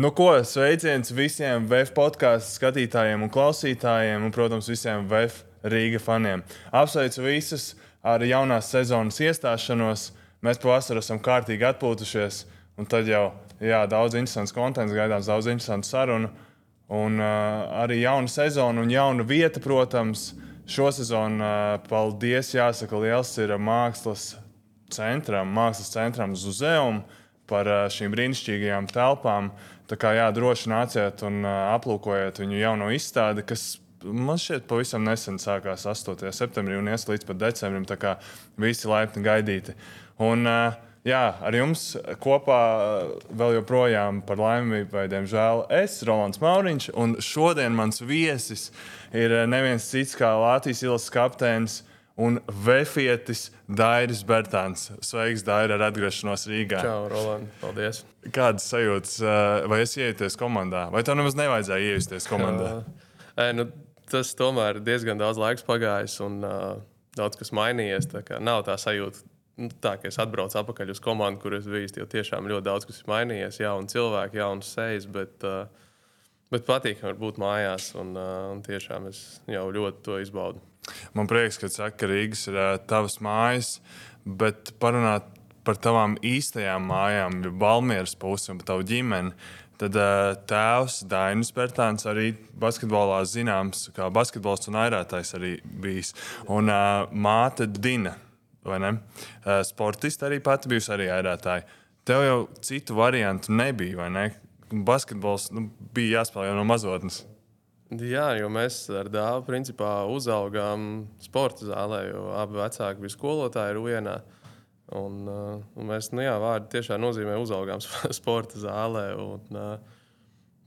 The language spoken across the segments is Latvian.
Nu, ko sveiciens visiem VF podkāstu skatītājiem un klausītājiem, un, protams, visiem VF Rīga faniem. Apsveicu visus ar jaunās sezonas iestāšanos. Mēs pavasarī esam kārtīgi atpūtušies, un tad jau jā, daudz interesants konteksts, gaidāms daudz interesantu sarunu. Un uh, arī jauna sezona un jauna vieta, protams, šo sezonu, uh, paldies, jāsaka, liels ir mākslas centram, mākslas centram Zuzeum par uh, šīm brīnišķīgajām telpām. Tā kā jā, droši nāciet un aplūkojiet viņu jauno izstādi, kas man šķiet pavisam nesen sākās 8. septembrī un ies līdz decembrim. Tā kā visi laipni gaidīti. Un, jā, ar jums kopā vēl joprojām par laimi, vai diemžēl, es, Rolands Mauriņš, un šodien mans viesis ir neviens cits kā Latvijas ielas kapteinis un vefietis Dairis Bērtāns. Sveiks, Daira, ar atgriešanos Rīgā. Čau, Roland, paldies. Kādas sajūtas, vai es iejūties komandā, vai tev nemaz nevajadzēja iejusties komandā? Uh, nu, tas tomēr ir diezgan daudz laiks pagājis un uh, daudz kas mainījies. Tā nav tā sajūta, nu, tā, ka es atbraucu atpakaļ uz komandu, kur es biju. Jo tiešām ļoti daudz kas ir mainījies, jauni cilvēki, jaunas sejas. Bet, uh, bet patīkami būt mājās, un, uh, un tiešām es jau ļoti to izbaudu. Man prieks, ka saka, ka Rīgas ir uh, tavas mājas, bet parunāt par tavām īstajām mājām, jau Balmieras pusi un tavu ģimeni. Tad uh, tēvs Dainis Bērtāns arī basketbolā zināms, kā basketbols un airētājs arī bijis. Un uh, māte Dina, vai ne? Uh, sportisti arī pati bijusi arī airētāji. Tev jau citu variantu nebija, vai ne? Basketbols nu, bija jāspēlē jau no mazotnes. Jā, jo mēs ar dēlu principā uzaugām sporta zālē, jo abi vecāki bija skolotāji Rujanā. Un, uh, un mēs, nu jā, vārdi tiešām nozīmē uzaugām sporta zālē. Un, uh,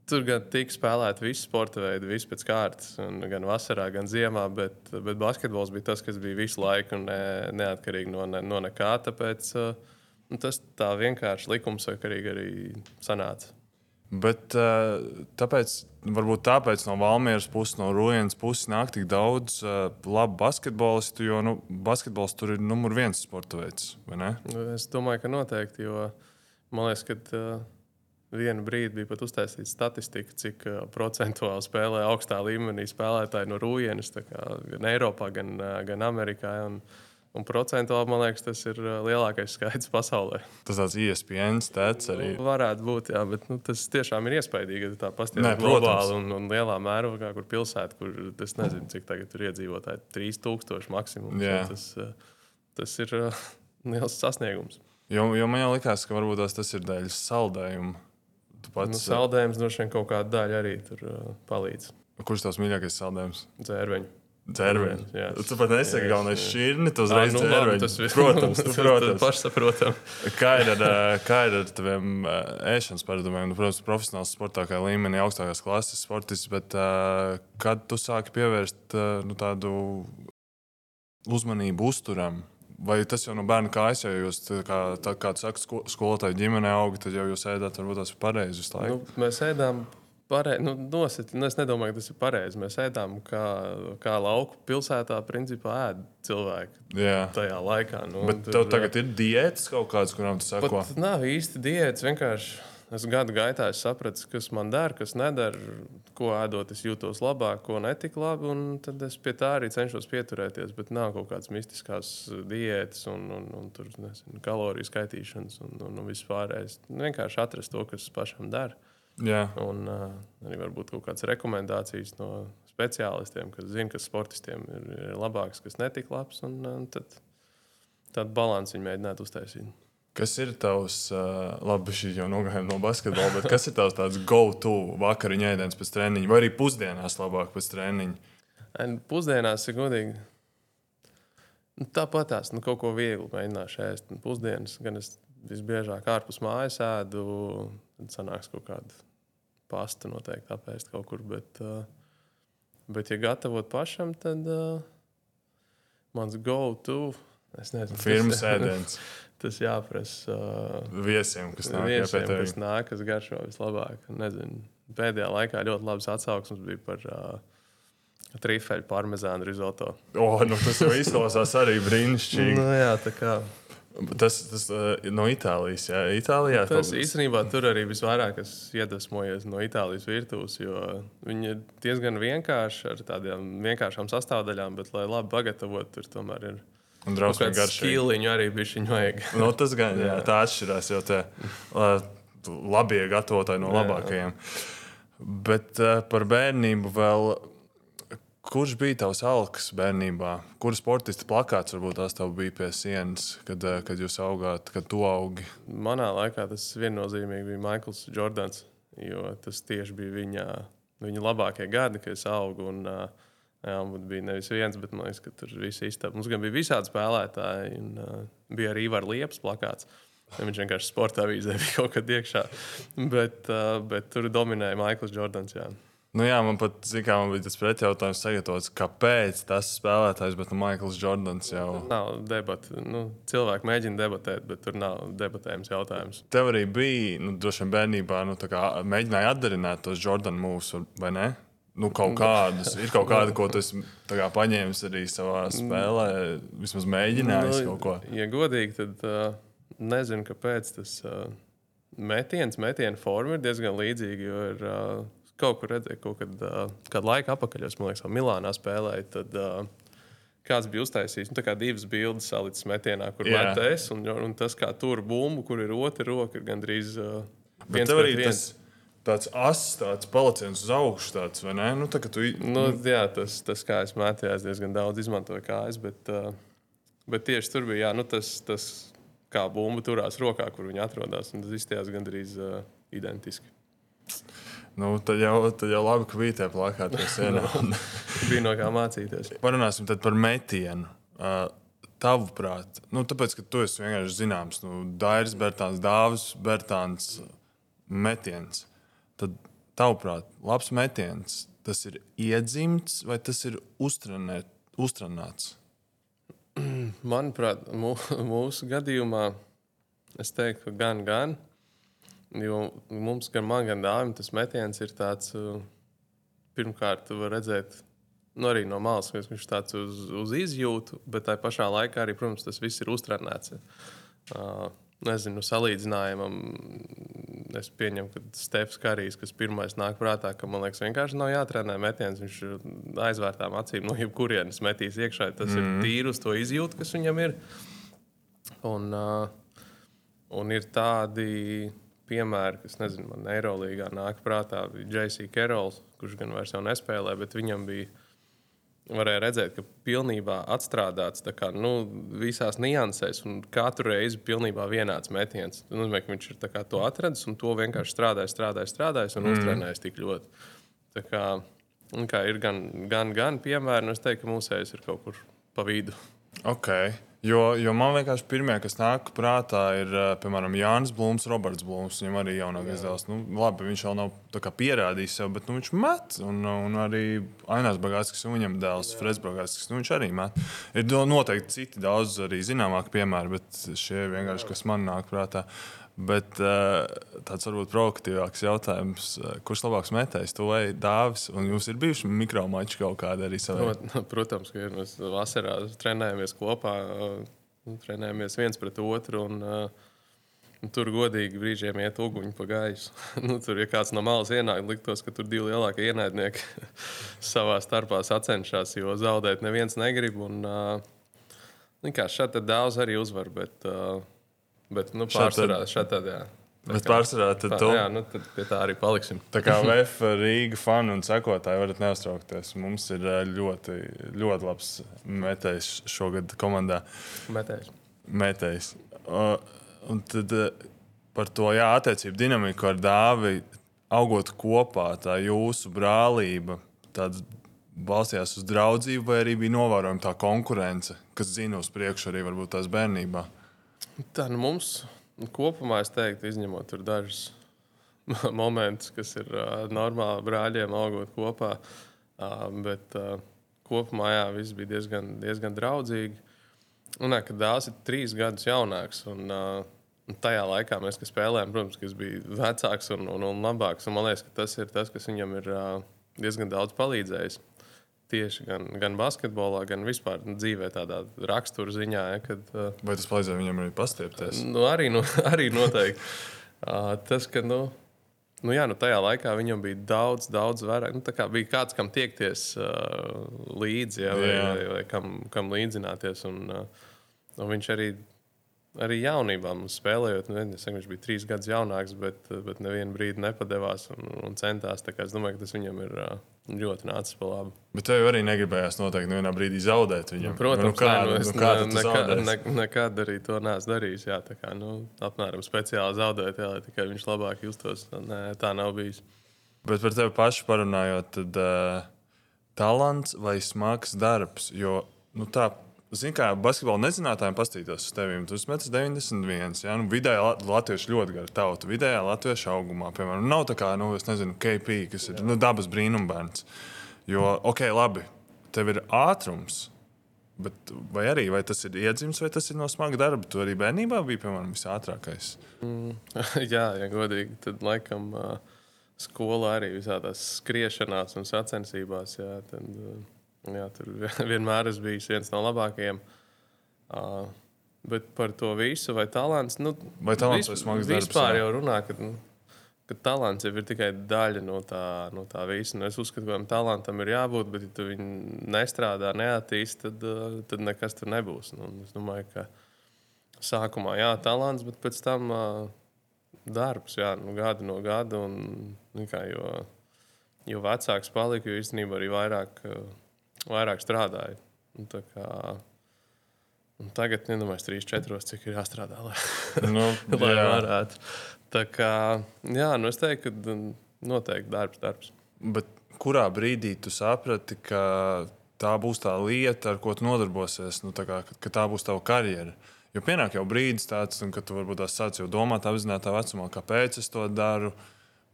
tur gan tika spēlēti visi sporta veidi, visi pēc kārtas, gan vasarā, gan ziemā, bet, bet basketbols bija tas, kas bija visu laiku ne, neatkarīgi no, ne, no nekā. Tāpēc uh, nu, tas tā vienkārši likumsakarīgi arī sanāca. Bet tāpēc, varbūt tāpēc no Valmieras puses, no Rūjienas puses nāk tik daudz uh, labu basketbolistu, jo nu, basketbols tur ir numur viens sporta veids. Es domāju, ka noteikti, jo man liekas, ka uh, vienu brīdi bija pat uztaisīta statistika, cik uh, procentuāli spēlē augstā līmenī spēlētāji no Rūjienas, gan Eiropā, gan, uh, gan Amerikā. Un, uh, Un procentuāli man liekas, tas ir lielākais skaits pasaulē. Tas tāds iespējams, tāds arī. Nu, varētu būt, jā, bet nu, tas tiešām ir ja tā pastāv globāli un, un lielā mērogā, kur pilsēta, kur es nezinu, cik tagad tur iedzīvotāji, 3000 maksimums. Tas, uh, tas ir liels sasniegums. Jo, jo man liekas, ka varbūt tas ir dēļ saldējuma. Pats, nu, saldējums droši vien kaut kāda daļa arī tur palīdz. Kurš tavs mīļākais saldējums? Dzērveņi. Dzērveņi. Tu pat nesaki, galvenais šķirni, tu uzreiz nu, dzērveņi. Tas viss, protams, tu, protams. pašsaprotam. kā ir ar, kā ir ar taviem ēšanas paradumiem? Nu, protams, profesionāls sportākā līmenī, augstākās klases sportists, bet uh, kad tu sāki pievērst uh, nu, tādu uzmanību uzturam? Vai tas jau no bērna kājas, ja jūs, kā, tā, kā tu saki, skolotāju ģimenē augat, tad jau jūs ēdat varbūt tās pareizi visu laiku? Nu, mēs ēdām pareizi. Nu, nosit, nu, es nedomāju, ka tas ir pareizi. Mēs ēdām kā, kā lauku pilsētā, principā ēd cilvēki Jā. tajā laikā. Nu, Bet tur, tev tagad ir diētas kaut kādas, kurām tu sako? Tas nav īsti diētas. Vienkārši es gadu gaitā es sapratu, kas man der, kas neder, ko ēdot, es jūtos labāk, ko netik labi. Tad es pie tā arī cenšos pieturēties. Bet nav kaut kādas mistiskās diētas un, un, un, tur, nezinu, kaloriju skaitīšanas un, un, un viss pārējais. Vienkārši atrast to, kas pašam der. Jā. Un uh, arī varbūt kaut kādas rekomendācijas no speciālistiem, kas zina, kas sportistiem ir, ir labāks, kas netik labs. Un, un tad tādu balanci viņi mēģinātu uztaisīt. Kas ir tavs, uh, labi, šī jau nogājām no basketbola, bet kas ir tavs tāds go-to vakariņu ēdiens pēc treniņa, vai arī pusdienās labāk pēc treniņa? Pusdienās ir godīgi. Nu, Tāpat tās nu, kaut ko vieglu mēģināšu ēst. Pusdienas gan es visbiežāk ārpus mājas ēdu, tad sanāks kaut kāda pasta noteikti apēst kaut kur. Bet, uh, bet ja gatavot pašam, tad uh, mans go-to. Es nezinu, Firmas ēdiens. Tas jāprasa uh, viesiem, kas nāk viesiem, kas, nāk, kas garšo vislabāk. Nezinu, pēdējā laikā ļoti labs atsauksmes bija par uh, trifeļu parmezānu rizoto. O, nu tas jau izklausās arī brīnišķīgi. nu, jā, tā kā Tas, tas no Itālijas. Jā, Itālijā tas īstenībā tur arī visvairāk iedvesmojies no Itālijas virtuves, jo viņi ir diezgan vienkārši ar tādām vienkāršām sastāvdaļām, bet, lai labi pagatavotu, tur tomēr ir. Un drausmīgi garšīgi. Arī bija viņa vajag. no, nu, tas gan, jā, tā atšķirās, jo tie labie gatavotāji no labākajiem. Jā. Bet uh, par bērnību vēl Kurš bija tavs alks bērnībā? Kurš sportists plakāts varbūt tās tev bija pie sienas, kad, eh, kad jūs augāt, kad tu augi? Manā laikā tas viennozīmīgi bija Maikls Jordans, jo tas tieši bija viņa, viņa labākie gadi, kad es augu. Un, eh, jā, man bija nevis viens, bet man liekas, ka tur viss īstenībā. Mums gan bija visādi spēlētāji, un uh, bija arī Ivar Liepas plakāts. Viņš vienkārši sportā vīzē bija kaut kad iekšā. Bet, uh, bet tur dominēja Maikls Jordans. Jā. Nu jā, man pat kā, man bija tas pretjautājums, sagatavots, kāpēc tas spēlētājs, bet nu, Maikls Jordans jau. Nav debata. Nu, cilvēki mēģina debatēt, bet tur nav debatējums jautājums. Tev arī bija, nu, droši vien bērnībā, nu, kā, mēģināja atdarināt tos Jordan mūs, vai ne? Nu, kaut kādus. Ir kaut kāda, ko tu kā, paņēmis arī savā spēlē, vismaz mēģinājis nu, kaut ko. Ja godīgi, tad uh, nezinu, kāpēc tas uh, metiens, metiena forma ir diezgan līdzīga. Jo ir, uh, kaut kur redzēju, kaut kad, uh, kādu laiku atpakaļ, es domāju, ka Milānā spēlēju. Tad, uh, kāds bija uztaisījis nu, divas bildes salicis metienā, kur yeah. metēs, un, un tas, kā tur bumbu, kur ir otra roka, ir gandrīz uh, viens pret viens. Tas... Tāds asins, tāds paliciens uz augšu, tāds, vai ne? Nu, tā, tu... nu, jā, tas, tas kā es mētījos, diezgan daudz izmantoju kājas, bet, uh, bet tieši tur bija jā, nu, tas, tas, kā bumba turās rokā, kur viņi atrodas. Tas izskatījās gandrīz uh, identiski. Nu, tad, jau, tad jau labi, ka bija tie plakāti. no, bija no kā mācīties. Parunāsim par metienu. Uh, tavuprāt, nu, tāpēc, ka tu esi vienkārši zināms, nu, Dairis, Bērtāns, Dāvis, Bērtāns metiens. Tad, tavuprāt, labs metiens, tas ir iedzimts vai tas ir uztrenēt, uztrenēts? Manuprāt, mūsu gadījumā es teiktu, gan, gan. Jo mums, gan man, gan dāvim, tas metiens ir tāds, uh, pirmkārt, var redzēt, nu, arī no malas, ka viņš ir tāds uz, uz izjūtu, bet tā pašā laikā arī, protams, tas viss ir uztrenēts. Uh, nezinu, salīdzinājumam, es pieņemu, ka Stefans Kārijs, kas pirmais nāk prātā, ka man liekas, vienkārši nav jātrenē metiens. Viņš aizvērtām acīm no jebkurienes metīs iekšā. Tas mm. ir tīri uz to izjūtu, kas viņam ir. Un, uh, un ir tādi piemēri, kas, nezinu, man Eirolandā nāk prātā, bija JC Kerols, kurš gan vairs nespēlē, bet viņam bija. Varēja redzēt, ka pilnībā atstrādāts kā, nu, visās niansēs, un katru reizi pilnībā vienāds metiens. Tas nozīmē, ka viņš ir kā, to atradis un to vienkārši strādājis, strādājis, strādājis un mm. uztrenējis tik ļoti. Tā kā, kā ir gan, gan, gan piemēri, un es teiktu, ka mūsējais ir kaut kur pa vidu. Okay. Jo, jo man vienkārši pirmie, kas nāk prātā, ir eh, piemēram Jānis Blūms, Roberts Blūms. Viņam arī jaunākais dēls. Nu, labi, viņš vēl nav pierādījis sev, bet nu, viņš met. Un, un arī Ainās Bagātskis un viņam dēls Freds Bagātskis. Nu, viņš arī met. Ir noteikti citi daudz arī zināmāki piemēri, bet šie vienkārši, kas man nāk prātā. Uh, Bet uh, tāds varbūt provokatīvāks jautājums, uh, kurš labāks metējs, tu vai dāvis? Un jums ir bijuši mikromači kaut kādi arī savā? Protams, ka ir. Mēs vasarā trenējamies kopā, uh, trenējamies viens pret otru. Un, uh, Tur godīgi brīžiem iet uguņi pa gaisu. nu, tur, ja kāds no malas ienāk, liktos, ka tur divi lielākie ienaidnieki savā starpā sacenšas, jo zaudēt neviens negrib. Un, uh, šādi daudz arī uzvar, bet uh, Bet nu, pārsvarā šādi. Bet pārsvarā tad, tā, jā, nu, tad pie tā arī paliksim. Tā kā VF Rīga fani un sekotāji varat neuztraukties. Mums ir ļoti, ļoti labs metējs šogad komandā. Metējs. Metējs. Un tad par to jā, attiecību dinamiku ar dāvi augot kopā, tā jūsu brālība. Balstījās uz draudzību, vai arī bija novērojama tā konkurence, kas zina uz priekšu arī varbūt tās bērnībā? Tā nu mums kopumā, es teiktu, izņemot dažus momentus, kas ir uh, normāli brāļiem augot kopā. Uh, bet uh, kopumā jā, viss bija diezgan, diezgan draudzīgi. Un, kad dēls ir trīs gadus jaunāks, un, uh, un tajā laikā mēs spēlējām, protams, kas bija vecāks un, un, un labāks. Un man liekas, ka tas ir tas, kas viņam ir uh, diezgan daudz palīdzējis. Tieši gan, gan basketbolā, gan vispār dzīvē, tādā rakstura ziņā. Ja, kad, uh, Vai tas palīdzēja viņam arī pastiepties? nu, arī, nu, arī noteikti. Uh, tas, ka nu, nu, jā, nu, tajā laikā viņam bija daudz, daudz vairāk. Nu, kā bija kāds, kam tiekties uh, līdzi, ja, vai, Jā. vai, vai kam, kam līdzināties. Un, uh, un viņš arī arī jaunībā mums spēlējot. Nu, es saku, viņš bija trīs gadus jaunāks, bet, bet nevienu brīdi nepadevās un, un centās. Es domāju, ka tas viņam ir ļoti nācis pa labi. Bet tev arī negribējās noteikti nevienā brīdī zaudēt viņam. Protams, nu, kā, nē, nu, nu, es kā ne, nekā, ne, nekad arī to neesmu darījis. Jā, tā kā, nu, apmēram speciāli zaudēt, jā, lai tikai viņš labāk justos. Nē, tā nav bijis. Bet par tevi pašu parunājot, tad uh, talants vai smags darbs. Jo, nu, tā, zini, kā basketbola nezinātājiem pastītos uz tevi. Tu metis 91. Ja? Nu, vidēji la- latvieši ļoti gara tauta. Vidējā latviešu augumā, piemēram, nav tā kā, nu, es nezinu, KP, kas ir nu, dabas brīnumbērns. Jo, ok, labi, tev ir ātrums. Bet vai arī vai tas ir iedzimis, vai tas ir no smaga darba? Tu arī bērnībā biji, piemēram, visātrākais. jā, ja godīgi, tad laikam ā, skolā arī visā tās skriešanās un sacensībās. Jā, tad, ā, jā, tur vienmēr esmu bijis viens no labākajiem. Uh, bet par to visu, vai talants, nu, Vai talants vai smags darbs, vispār jau runā, ka, nu, ka talants jau ir tikai daļa no tā, no tā visa. Nu, es uzskatu, ka tam talantam ir jābūt, bet, ja tu viņu nestrādā, neattīstīsi, tad, uh, tad nekas tur nebūs. Nu, es domāju, ka sākumā jā, talants, bet pēc tam uh, darbs, jā, nu, gadu no gada. Un, nu, kā, jo, jo vecāks palika, jo īstenībā arī vairāk, uh, vairāk strādāja. Un, tā kā, un tagad, nedomāju, 3, 4, cik ir jāstrādā, lai, Nu, lai jā. varētu. Tā kā, jā, nu es teiktu, ka noteikti darbs, darbs. Bet kurā brīdī tu saprati, ka tā būs tā lieta, ar ko tu nodarbosies, nu, tā kā, ka, tā būs tava karjera? Jo pienāk jau brīdis tāds, kad tu varbūt tās sāc jau domāt apzināti vecumā, kāpēc es to daru.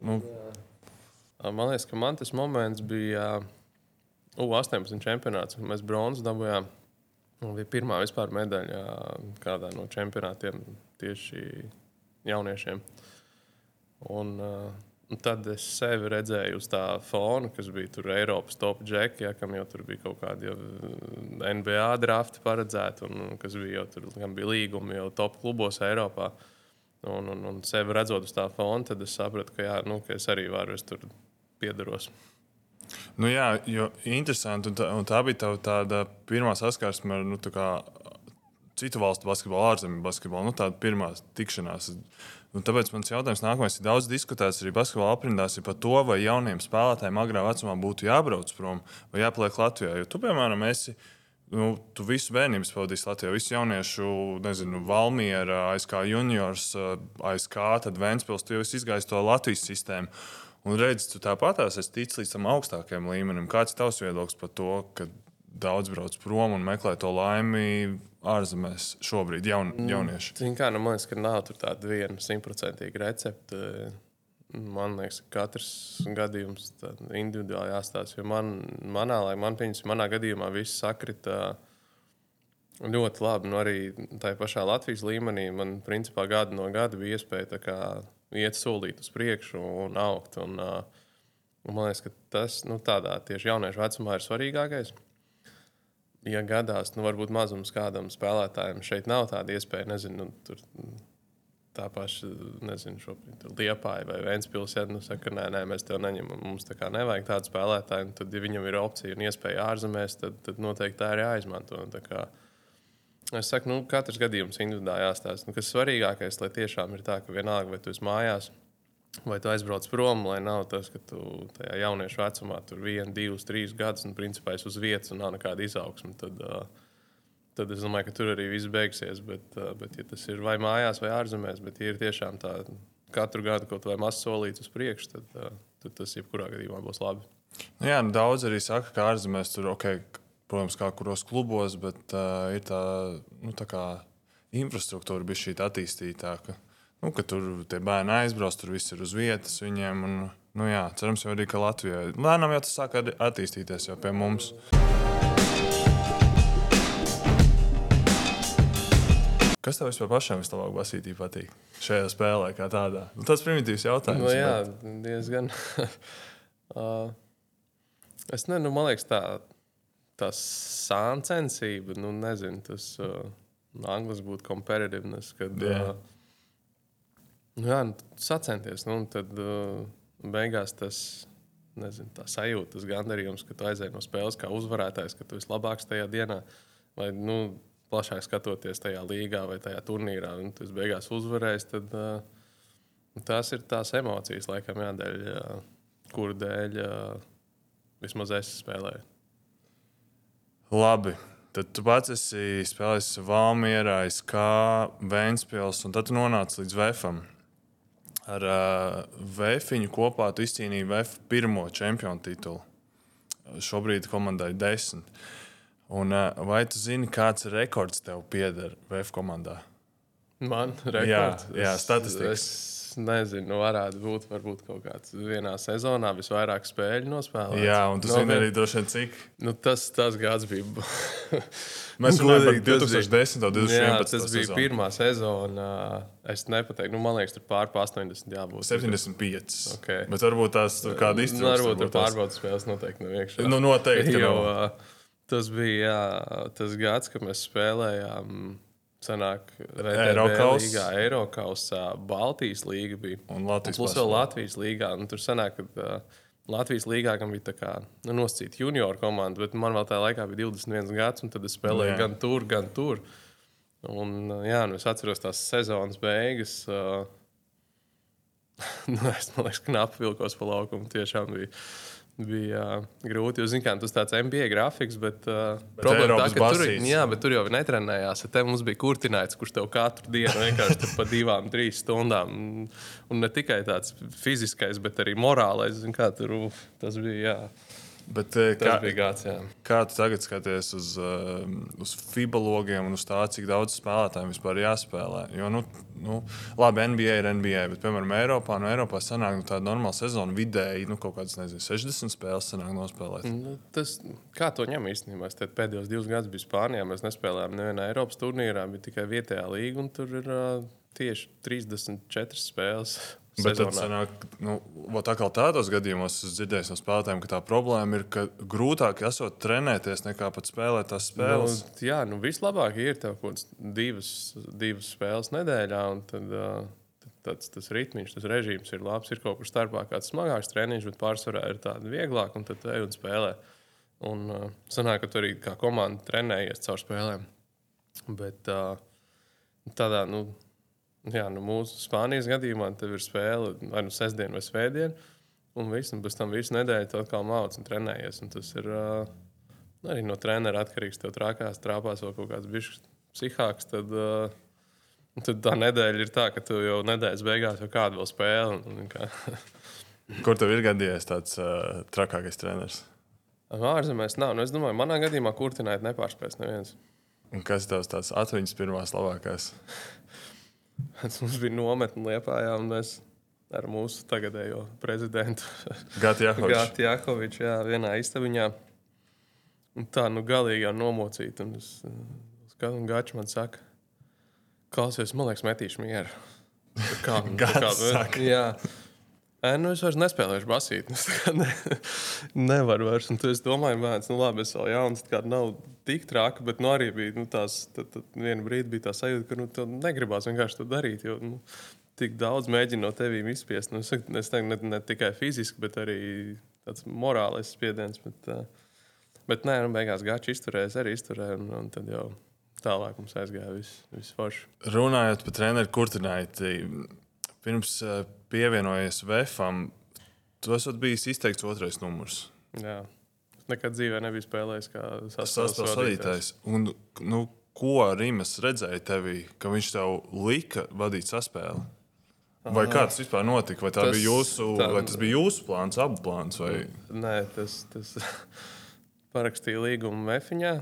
Nu, Man liekas, ka man tas moments bija U-18 čempionāts, mēs bronzas dabūjām. Un bija pirmā vispār medaļa kādā no čempionātiem tieši jauniešiem. Un, un tad es sevi redzēju uz tā fona, kas bija tur Eiropas top džeki, ja, kam jau tur bija kaut kādi NBA drafti paredzēti, un kas bija jau tur, kam bija līgumi jau top klubos Eiropā. Un, un, un sevi redzot uz tā fona, tad es sapratu, ka, jā, nu, ka es arī varu, es tur piedaros. Nu, jā, jo interesanti, un tā, un tā bija tava tāda pirmā saskarsme ar nu, kā, citu valstu basketbolu, ārzemju basketbolu, nu, tāda pirmā tikšanās. Un tāpēc mans jautājums nākamais ir daudz diskutēts arī basketbola aprindās par to, vai jauniem spēlētājiem agrā vecumā būtu jābrauc prom vai jāpaliek Latvijā. Jo tu, piemēram, esi. Nu, tu visu bērnību pavadīji Latvijā, visu jauniešu, nezinu, Valmiera, ASK juniors, ASK, tad Vēnspils, tu jau esi izgājis to Latvijas sistēmu. Un redzi, tu tāpatās esi ticis līdz tam augstākajam līmenim. Kāds ir tavs viedoklis par to, ka daudz brauc prom un meklē to laimi ārzemēs šobrīd, jaun, jaunieši? Zin Kā, nu, man liekas, ka nav tāda viena simtprocentīga recepte. Man liekas, ka katrs gadījums individuāli jāstāsta. Jo man, manā, lai man pieņems, manā gadījumā viss sakrita ļoti labi. Nu, arī tajā pašā Latvijas līmenī man principā gadu no gada bija iespēja iet solīt uz priekšu un augt. Un, uh, un man liekas, ka tas nu, tādā tieši jauniešu vecumā ir svarīgākais. Ja gadās, nu, varbūt mazums kādam spēlētājam šeit nav tāda iespēja, nezinu, nu, tur tā paša, nezinu, šobrīd Liepāja vai Vēnspils, ja nu, saka, nē, nē, mēs tev neņemam, mums tā kā nevajag tādu spēlētāju, un tad, ja viņam ir opcija un iespēja ārzemēs, tad, tad noteikti tā ir jāizmanto. Un tā kā, Es saku, nu, katrs gadījums individuāli jāstāsta. Nu, kas svarīgākais, lai tiešām ir tā, ka vienalga, vai tu esi mājās, vai tu aizbrauc prom, lai nav tas, ka tu tajā jauniešu vecumā tur vienu, divus, trīs gadus, un principā esi uz vietas un nav nekāda izaugsme. Tad, tad es domāju, ka tur arī viss beigsies. Bet, bet ja tas ir vai mājās, vai ārzemēs, bet ja ir tiešām tā katru gadu kaut vai mazs solīts uz priekšu, tad, tad tas jebkurā gadījumā būs labi. Nu, jā, nu, daudz arī saka, ka ārzemēs tur, okay, protams, kā kuros klubos, bet uh, ir tā, nu, tā kā infrastruktūra bija šī attīstītāka. Nu, tur tie bērni aizbrauc, tur viss ir uz vietas viņiem. Un, nu, jā, cerams, jau arī Latvijā lēnām jau tas sāk attīstīties jau pie mums. Kas tev vispār pašam vislabāk basītī patīk šajā spēlē, kā tādā? Nu, tas primitīvs jautājums. Nu, jā, bet- diezgan. uh, es nezinu, man liekas, tā tā sāncensība, nu, nezinu, tas uh, angļuiski būtu competitiveness, kad Jā. uh, nu, jā, nu, sacenties, nu, un tad uh, beigās tas. Nezinu, tā sajūta, tas gandarījums, ka tu aizēji no spēles kā uzvarētājs, ka tu esi labāks tajā dienā, vai nu, plašāk skatoties tajā līgā vai tajā turnīrā, un esi beigās uzvarējis, tad uh, tās ir tās emocijas, laikam, jādēļ, uh, kuru dēļ uh, vismaz es spēlēju. Labi. Tad tu pats esi spēlējis Valmjerā, kā Vēnspils, un tad tu nonāc līdz Vēfam. Ar uh, Vēfiņu kopā tu izcīnīji Vēfa pirmo čempionu titulu. Šobrīd komandai desmit. Un, uh, vai tu zini, kāds rekords tev pieder Vēfa komandā? Man rekords. Jā, jā, statistikas. Es nezinu, nu, varētu būt varbūt kaut kāds vienā sezonā visvairāk spēļu nospēlēts. Jā, un tu Nu, zini arī droši vien, cik. Nu, tas, tas gads bija. Mēs runājam par Godīgi, tas bija- 2010. un 2011. Jā, tas bija sezonu. pirmā sezona. Es nepateiktu, nu, man liekas, tur pār pa 80 jābūt. 75. Ok. Bet varbūt tās tur kāda Nu, izcelsme. varbūt tur pārbaudas spēles noteikti nav iekšā. Nu, noteikti. Jo, tas bija jā, tas gads, kad mēs spēlējām. Sanāk, Eirokaus. Līgā, Eirokausā, Baltijas līga bija. Un Latvijas plus vēl Latvijas līgā. Un tur sanāk, ka uh, Latvijas līgā gan bija tā kā nu, nosacīta junior komanda, bet man vēl tajā laikā bija 21 gads, un tad es spēlēju Jā. jā. gan tur, gan tur. Un, uh, jā, nu, es atceros tās sezonas beigas. Uh, nu, es domāju, ka knapi vilkos pa laukumu. Tiešām bija, bija uh, grūti. Jūs zināt, tas tāds MBA grafiks, bet, uh, Bet problēma tā, ka tur, basīts. jā, bet tur jau netrenējās. Te mums bija kurtināts, kurš tev katru dienu vienkārši tur pa divām, trīs stundām. Un ne tikai tāds fiziskais, bet arī morālais. Zin, kā, tur, uf, tas bija, jā, Bet, eh, kā. Jā. kā tu tagad skaties uz, uh, uz FIBA logiem un uz tā, cik daudz spēlētājiem vispār jāspēlē? Jo, nu, nu, labi, NBA ir NBA, bet, piemēram, Eiropā, no Eiropā sanāk nu, tāda normāla sezona vidēji, nu, kaut kādas, nezinu, 60 spēles sanāk nospēlēt. Nu, tas, kā to ņem īstenībā? Es pēdējos divus gadus biju Spānijā. Mēs nespēlējām nevienā Eiropas turnīrā, bija tikai vietējā līga. un Tur ir uh, tieši 34 spēles. Bet tad sezonā. sanāk, nu, atkal tādos gadījumos es dzirdēju no spēlētājiem, ka tā problēma ir, ka grūtāk esot trenēties nekā pat spēlēt tās spēles. Nu, jā, nu vislabāk ir tev kaut kādas divas, divas spēles nedēļā. un Tad, uh, tad tāds, tas ritmiņš, tas režīms ir labs. Ir kaut kur starpā kāds smagāks treniņš, bet pārsvarā ir tāds vieglāk, un tad ej un spēlē. Un uh, sanāk, ka tu arī kā komanda trenējies caur spēlēm. Bet uh, tādā, nu, jā, nu, mūsu Spānijas gadījumā tev ir spēle vai nu sestdien vai svētdien. Un viss, un pēc tam visu nedēļu tu atkal mācījies un trenējies. Un tas ir uh, arī no treneru atkarīgs. Tev trāpās, trāpās vēl kaut kāds bišķis psihāks. Tad, uh, tad tā nedēļa ir tā, ka tu jau nedēļas beigās jau kādu vēl spēli. Un, un kā, Kur tev ir gadījies tāds uh, trakākais treneris? ārzemēs nav. Nu, es domāju, manā gadījumā kurtināt nepārspēs neviens. Un kas tev tāds atmiņas pirmās labākās? Mums bija nometne Liepājā, un mēs ar mūsu tagadējo prezidentu. Gāti Jakoviču, jā, vienā istabiņā. Un tā, nu, galīgi jau nomocīt. Un es skatu, un Gāčs man saka, klausies, man liekas, metīšu mieru. Kā, nu, Gads saka. jā. Ē, nu, es vairs nespēlēšu basīt. Kā ne, nevaru vairs. Un es domāju, bērns, nu labi, es vēl jauns, tā kā nav tik traki, bet nu, arī bija nu, tās, tad, tad vienu brīdi bija tā sajūta, ka nu, tev negribās vienkārši to darīt. Jo, nu, tik daudz mēģina no tevis izspiest. Nu, es teiktu, ne, ne tikai fiziski, bet arī tāds morālais spiediens. Bet, uh, bet nē, nu, beigās gāķis izturēja, es arī izturēju. Un, un tad jau tālāk mums aizgāja viss vis forši. Runājot par treneru Kurtināti, pirms uh, pievienojies VFam, tu esat bijis izteikts otrais numurs. Jā. Nekad dzīvē nebiju spēlējis kā Sastāvs vadītājs. Un, nu, ko Rīgas redzēja tevī, ka viņš tev lika vadīt saspēli? Vai kā tas vispār notika? Vai, Tas- bija jūsu, tā- vai tas bija jūsu plāns, abu plāns? Vai... Nē, tas, tas parakstīja līgumu Mefiņā.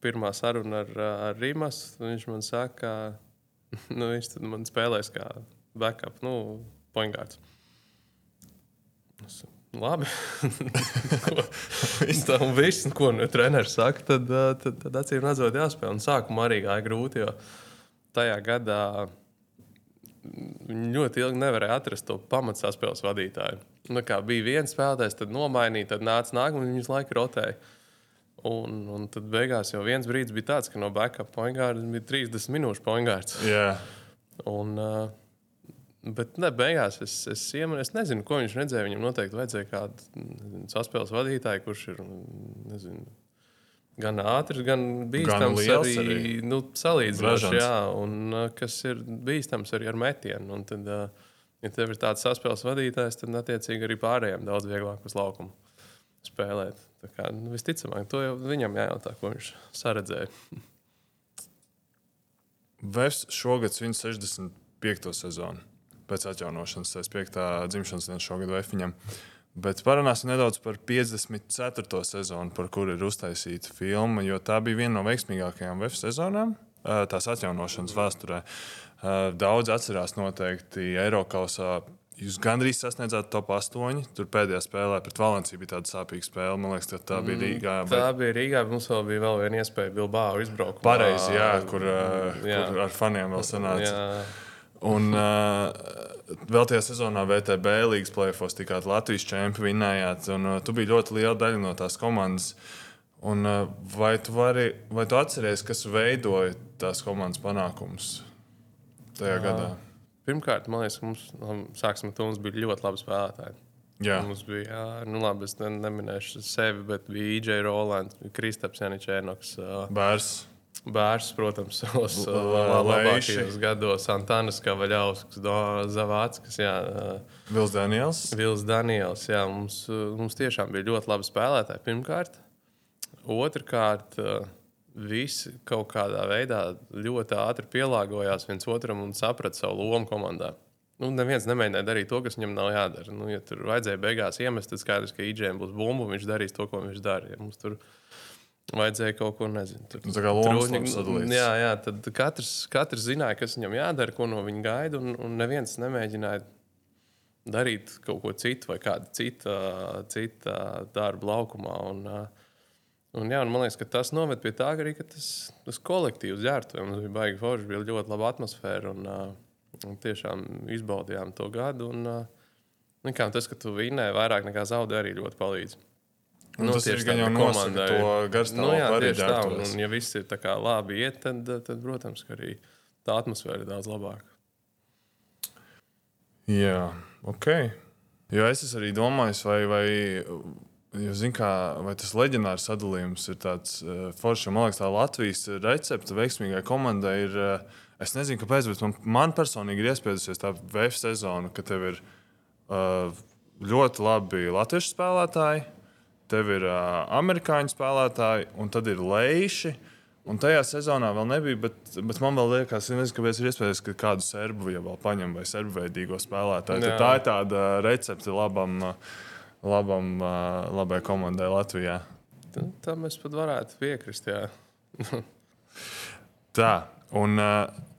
Pirmā saruna ar, ar Rīmas. Viņš man saka, ka nu, viņš man spēlēs kā backup, nu, poingārds. Labi. Tā un viss, ko nu, treneris saka, tad, tad, tad acīm redzot, jāspēlē. Un sākumā arī gāja grūti, jo tajā gadā viņi ļoti ilgi nevarēja atrast to pamatsaspēles vadītāju. Nu, kā bija viens spēlētājs, tad nomainīja, tad nāca nākamais, viņš visu laiku rotēja. Un, un tad beigās jau viens brīdis bija tāds, ka no backup poingārda bija 30 minūšu poingārds. Jā. Un, uh, Bet ne, beigās es, es, iemanu, es nezinu, ko viņš redzēja. Viņam noteikti vajadzēja kādu saspēles vadītāju, kurš ir nezinu, gan ātrs, gan bīstams. Gan arī, arī. nu, salīdzinoši, jā, un uh, kas ir bīstams arī ar metienu. Un tad, uh, ja tev ir tāds saspēles vadītājs, tad attiecīgi arī pārējiem daudz vieglāk uz laukumu spēlēt. Tā kā, nu, visticamāk, to jau viņam jājautā, ko viņš saredzēja. Vēs šogad svin 65. sezonu pēc atjaunošanas, tas 5. dzimšanas dienas šogad Vēfiņam. Bet parunāsim nedaudz par 54. sezonu, par kuru ir uztaisīta filma, jo tā bija viena no veiksmīgākajām VF sezonām. ā, Tās atjaunošanas vēsturē. Daudz atcerās noteikti Eiropausā. Jūs gandrīz sasniedzāt top 8. Tur pēdējā spēlē pret Valenciju bija tāda sāpīga spēle. Man liekas, ka tā bija Rīgā. bet- Tā bija Rīgā, bet mums vēl bija vēl viena iespēja Bilbao izbraukt. Pareizi, jā, kur, Jā. kur ar faniem vēl sanāca. Jā, Un uh, vēl tajā sezonā VTB līnijas plēfos tikāt Latvijas čempioni vinējāt, un uh, tu biji ļoti liela daļa no tās komandas. Un, uh, vai, tu vari, vai tu atceries, kas veidoja tās komandas panākumus tajā Jā. gadā? Pirmkārt, man liekas, mums, nu, sāksim mums bija ļoti labi spēlētāji. Jā, Mums bija, jā, nu labi, es ne- neminēšu sevi, bet bija IJ Rolands, Kristaps Janičēnoks, bērns. Protams, savos uh, labākajos gados, Antānas Kavaļauskas, Zavātskas, jā, uh, Vils Daniels. Vils Daniels. Jā, mums, uh, mums tiešām bija ļoti labi spēlētāji pirmkārt. Otrakārt, visi kaut kādā veidā ļoti ātri pielāgojās viens otram un saprata savu lomu komandā. Nu, neviens nemēģināja darīt to, kas viņam nav jādara. Nu, ja tur vajadzēja beigās iemest, tad skaidrs, ka IGM būs bumba, un viņš darīs to, ko viņš dara. Ja mums tur vajadzēja kaut ko, nezinu, tur Nu, tā kā lomas sadalītas. Jā, jā, tad katrs, katrs zināja, kas viņam jādara, ko no viņa gaida, un, un neviens nemēģināja darīt kaut ko citu vai kādu citu, citu darbu laukumā. Un, un, jā, un man liekas, ka tas noved pie tā, ka arī ka tas, tas kolektīvs ģērbtu. Mums bija baigi forši, bija ļoti laba atmosfēra. Un, un tiešām izbaudījām to gadu. Un, nu, kā, tas, ka tu vinnēji vairāk nekā zaudēji, arī ļoti palīdz. Un Nu, tas ir gan tā, jau ka nosaka to Nu, garstāvokli jā, arī tā. Un, un, ja viss ir tā kā labi iet, tad, tad, protams, ka arī tā atmosfēra ir daudz labāka. Jā, ok. Jo es arī domājis, vai, vai, jo, zin, kā, vai tas leģendārs sadalījums ir tāds uh, foršs. jo Man liekas, tā Latvijas recepte veiksmīgai komandai ir. Uh, es nezinu, kāpēc, bet man, man personīgi ir iespējusies tā VF sezona, ka tev ir uh, ļoti labi latviešu spēlētāji, tev ir uh, amerikāņu spēlētāji, un tad ir leiši. Un tajā sezonā vēl nebija, bet, bet man liekas, nezinu, kāpēc ir iespējams, ka kādu serbu jau vēl paņem vai serbu veidīgo spēlētāju. Tad. Tā ir tāda recepte labam, labam, labai komandai Latvijā. Tā, tā mēs pat varētu piekrist. Tā, un, uh,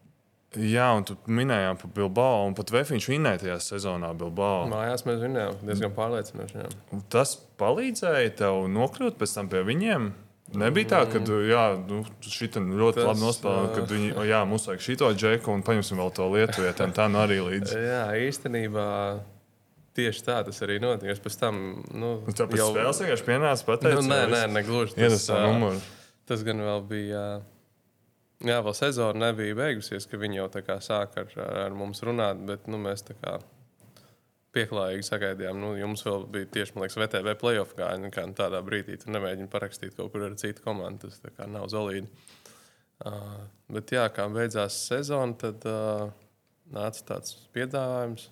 jā, un tu minējām par Bilbao, un pat Vēfiņš vinēja tajā sezonā Bilbao. Mājās mēs vinējām diezgan pārliecinoši. jā. Tas palīdzēja tev nokļūt pēc tam pie viņiem. Nebija tā, ka tu jā, nu, šitā ļoti Tas, labi nospēlēji, ā. kad viņi, jā, mums vajag šito džeku un paņemsim vēl to lietuvietēm. Tā nu arī līdzi. Jā, īstenībā tieši tā tas arī notika. Es pēc tam nu, Tāpēc jau... spēles vienkārši pienāca pateikt, Nu, nē, nē. Iedas to ā, numuru. Tas gan vēl bija. Jā, vēl sezona nebija beigusies, ka viņi jau tā kā sāk ar, ar mums runāt, bet nu, mēs tā kā pieklājīgi sagaidījām. Nu, jums vēl bija tieši liekas, VTV playoff gājiņa. Kā nu, tādā brīdī tur nemēģina parakstīt kaut kur ar citu komandu. Tas kā nav zolīdi. Uh, bet jā, kā beidzās sezona, tad uh, nāca tāds piedāvājums,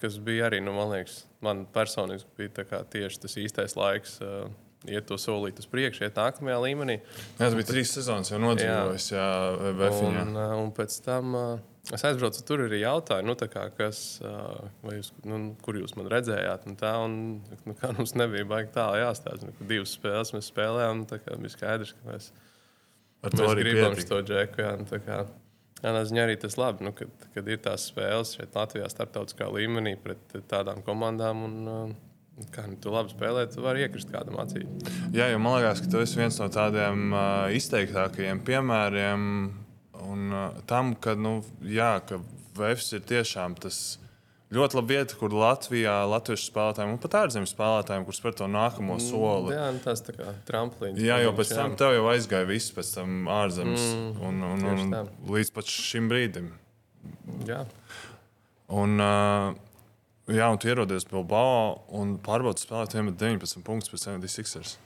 kas bija arī, nu, man liekas, man personiski bija tieši tas īstais laiks. Uh, Iet to solīt uz priekšu, iet nākamajā līmenī. Jā, tas bija trīs sezonas, jau nodzīvojis, jā, Vēfiņā. Un, uh, un pēc tam uh, es aizbraucu, tur arī jautāju, nu, kā, kas, uh, jūs, nu, kur jūs man redzējāt. Un tā, un, nu, kā mums nebija baigi tālu jāstāsta. Nu, divas spēles mēs spēlējām, un tā kā bija skaidrs, ka mēs, mēs gribam to džeku. Jā, un tā kā, Tādā ziņā arī tas labi, nu, kad, kad ir tās spēles šeit Latvijā, starptautiskā līmenī pret tādām komandām. Un, uh, kā nu, tu labi spēlē, tu vari iekrist kādam acī. Jā, jo man liekas, ka tu esi viens no tādiem uh, izteiktākajiem piemēriem un, uh, tam, ka, nu, jā, ka Vēfs ir tiešām tas ļoti laba vieta, kur Latvijā latviešu spēlētājiem un pat ārzemju spēlētājiem, kurus par to nākamo soli. Jā, nu, tas tā kā tramplīns. Jā, jo pēc jā. tam tev jau aizgāja viss pēc tam ārzemes Mm, un, un, un tā. līdz pat šim brīdim. Jā. Un, uh, jā, un tu ierodies Bilbao un pārbaudi spēlētājiem 19 punktus pēc 76ers.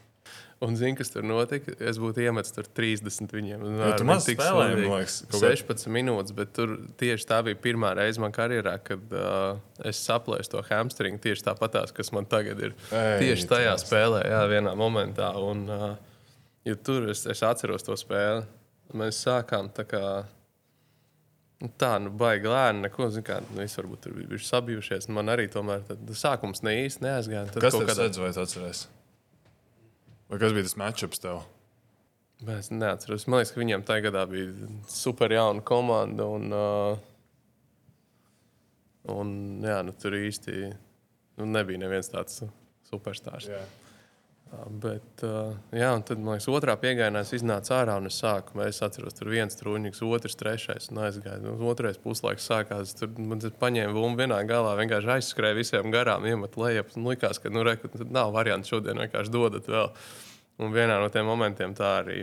Un zini, kas tur notika? Es būtu iemetis tur 30 viņiem. Un Jo ar tu viņu maz sodīgi. man liekas, kaut kā- 16 minūtes, bet tur tieši tā bija pirmā reize manā karjerā, kad uh, es saplēsu to hamstringu tieši tāpatās, kas man tagad ir. Ei, tieši tajā tas. spēlē, jā, vienā momentā. Un, uh, jo tur es, es atceros to spēli. Mēs sākām tā kā. Nu, Tā, nu, baigi lēni, neko. Kā, nu, es varbūt tur biju sabijušies. Man arī tomēr tad, sākums ne īsti neaizgāja. Tad Kas kādā- sedz, vai tu atceries? Vai kas bija tas matčups tev? Es neatceros. Man liekas, ka viņiem tajā gadā bija super jauna komanda. Un, uh, un jā, nu, tur īsti nu, nebija neviens tāds superstarps. Jā. Bet, uh, jā, un tad, man liekas, otrā piegājienā es iznācu ārā un es sāku. Es atceros, tur viens trūņķis, otrs, trešais. Un aizgāju. Nu, otrais puslaiks sākās. Tur man paņēma bumbu vienā galā, vienkārši aizskrēja visiem garām, iemet lejā. Un likās, ka nu, re, ka nav variantu šodien vienkārši dodat vēl. Un vienā no tiem momentiem tā arī.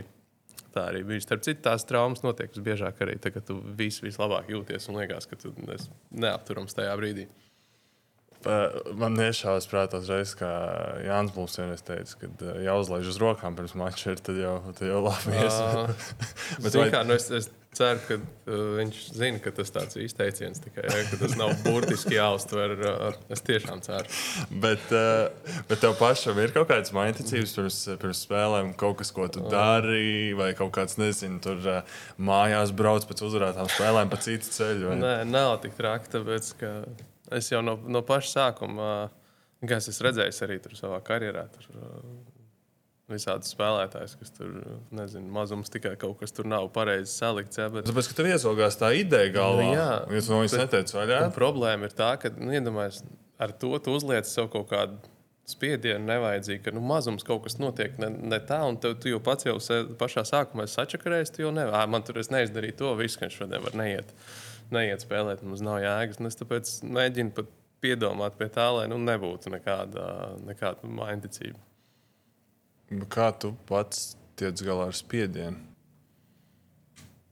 Tā arī bija. Starp citu, tās traumas notiek visbiežāk arī tad, kad tu vis, vislabāk jūties un liekas, ka tu neapturams tajā brīdī. Man iešāvās prātā uzreiz, kā Jānis Bulls vienreiz teica, ka uh, jāuzlaiž uz rokām pirms mača, ir tad jau, tad jau labi ies. Bet vai- kā, nu es, es ceru, ka uh, viņš zina, ka tas tāds izteiciens tikai ja, ka tas nav burtiski jāuztver. Uh, es tiešām ceru. Bet, uh, bet tev pašam ir kaut kādas mainticības pirms, pirms spēlēm, kaut kas, ko tu dari, vai kaut kāds, nezinu, tur uh, mājās brauc pēc uzvarētām spēlēm pa citu ceļu. vai? Nē, nav tik traki, tāpēc ka es jau no, no paša sākuma, uh, kā es esmu redzējis arī tur savā karjerā, tur uh, visādus spēlētājus, kas tur, uh, nezinu, mazums tikai kaut kas tur nav pareizi salikts. Jā, bet... Tāpēc, ka tev iezogās tā ideja galvā. Nu, jā. ja tu no viņas neteici vaļā. Un problēma ir tā, ka, nu, iedomājieties, ar to tu uzliec sev kaut kādu spiedienu, nevajadzīgi, ka nu, mazums kaut kas notiek ne, ne tā, un tev, tu jau pats jau se, pašā sākumā sačakarējies, tu jau nevari. "Ā, Man tur es neizdarīju to, visu, ka viņš šodien var neiet, neiet spēlēt, mums nav jēgas. Es tāpēc mēģinu pat piedomāt pie tā, lai nu, nebūtu nekāda, nekāda mainticība. Kā tu pats tiec galā ar spiedienu?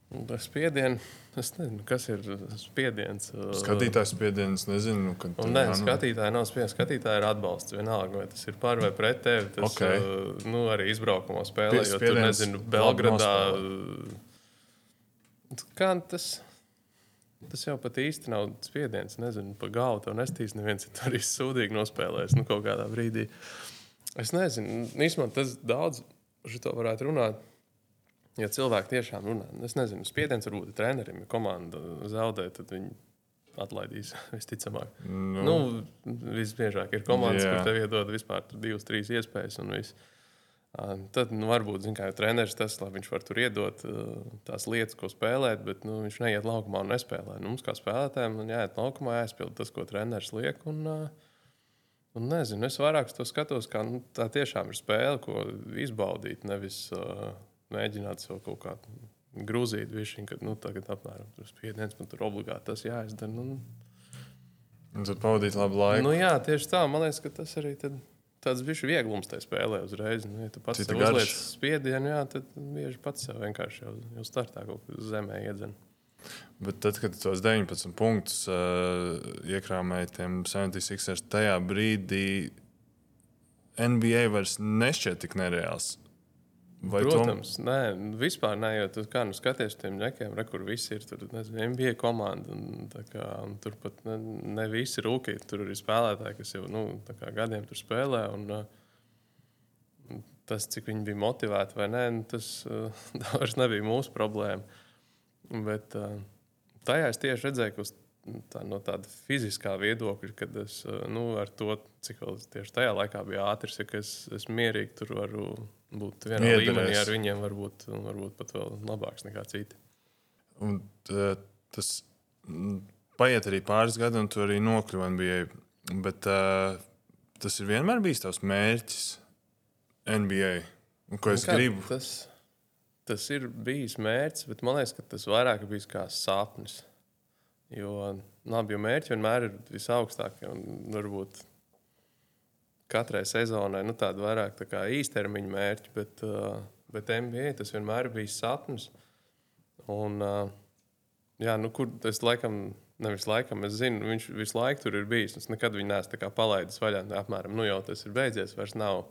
Un Tas spiediens, es nezinu, kas ir spiediens. Skatītājs spiediens, nezinu, kad Un nē, skatītāji nav spiediens. Skatītāji ir atbalsts. Vienalga, vai tas ir par vai pret tevi. Tas Ok. okay. nu, arī izbraukumā spēlē. Jo tur, nezinu, Belgradā. Kā tas? Tas jau pat īsti nav spiediens. Nezinu, pa galvu to nestīs. Neviens ir tur izsūdīgi nospēlējis nu, kaut kādā brīdī. Es nezinu, īstenībā tas daudz par to varētu runāt. Ja cilvēki tiešām runā, es nezinu, spiediens varbūt trenerim, ja komanda zaudē, tad viņi atlaidīs visticamāk. Nu, Nu, visbiežāk ir komandas, Jā. kur tev iedod vispār divas, trīs iespējas. un viss. Tad nu, varbūt kā, treneris tas, lai viņš var tur iedot tās lietas, ko spēlēt, bet nu, viņš neiet laukumā un nespēlē. Nu, mums kā spēlētājiem ir jāiet laukumā, jāizpild tas, ko treneris liek. Un, un nezinu, es vairāk to skatos, kā nu, tā tiešām ir spēle, ko izbaudīt, nevis uh, mēģināt sev kaut kā grūzīt. Višķiņ, kad nu, tagad apmēram tas spiediens, man tur obligāti tas jāizdara. Nu, un tad pavadīt labu laiku. Nu, jā, tieši tā. Man liekas, ka tas arī tad, tāds bija vieglums tajā spēlē uzreiz. Nu, ja tu pats sev uzliec spiedienu, jā, tad bieži pats sev vienkārši jau, jau startā kaut kur zemē iedzen. Bet tad, kad tos 19 punktus uh, iekrāmēji tiem 76ers, tajā brīdī NBA vairs nešķiet tik nereāls. Vai Protams, nē, vispār nē, jo tu kā nu skaties tiem ģekiem, re, kur visi ir. Tur nezinu, NBA komanda. Un, kā, un tur pat ne, ne visi ir rūkīgi. Tur ir spēlētāji, kas jau nu, kā gadiem tur spēlē. Un, uh, tas, cik viņi bija motivēti vai nē, nu, tas uh, vairs nebija mūsu problēma. Bet uh, tajā es tieši redzēju, ka uz, tā, no tāda fiziskā viedokļa, kad es uh, nu, ar to, cik vēl tieši tajā laikā biju ātrs, ja es, es mierīgi tur varu būt vienā Iederēs. līmenī ar viņiem, varbūt, varbūt pat vēl labāks nekā citi. Un, uh, tas mm, paiet arī pāris gadi, un tu arī nokļuvi NBA. Bet uh, tas ir vienmēr bijis tavs mērķis NBA. Un, ko es Nu kā, gribu? Tas, tas ir bijis mērķis, bet man liekas, ka tas vairāk ir bijis kā sapnis. Jo labi, jo mērķi vienmēr ir visaugstākie. Un varbūt katrai sezonai nu, tāda vairāk tā īstermiņa mērķi, bet, uh, bet NBA tas vienmēr bijis sapnis. Un, uh, jā, nu, kur tas laikam, nevis laikam, es zinu, viņš visu laiku tur ir bijis. Es nekad viņu neesmu palaidis vaļā. Apmēram, nu jau tas ir beidzies, vairs nav,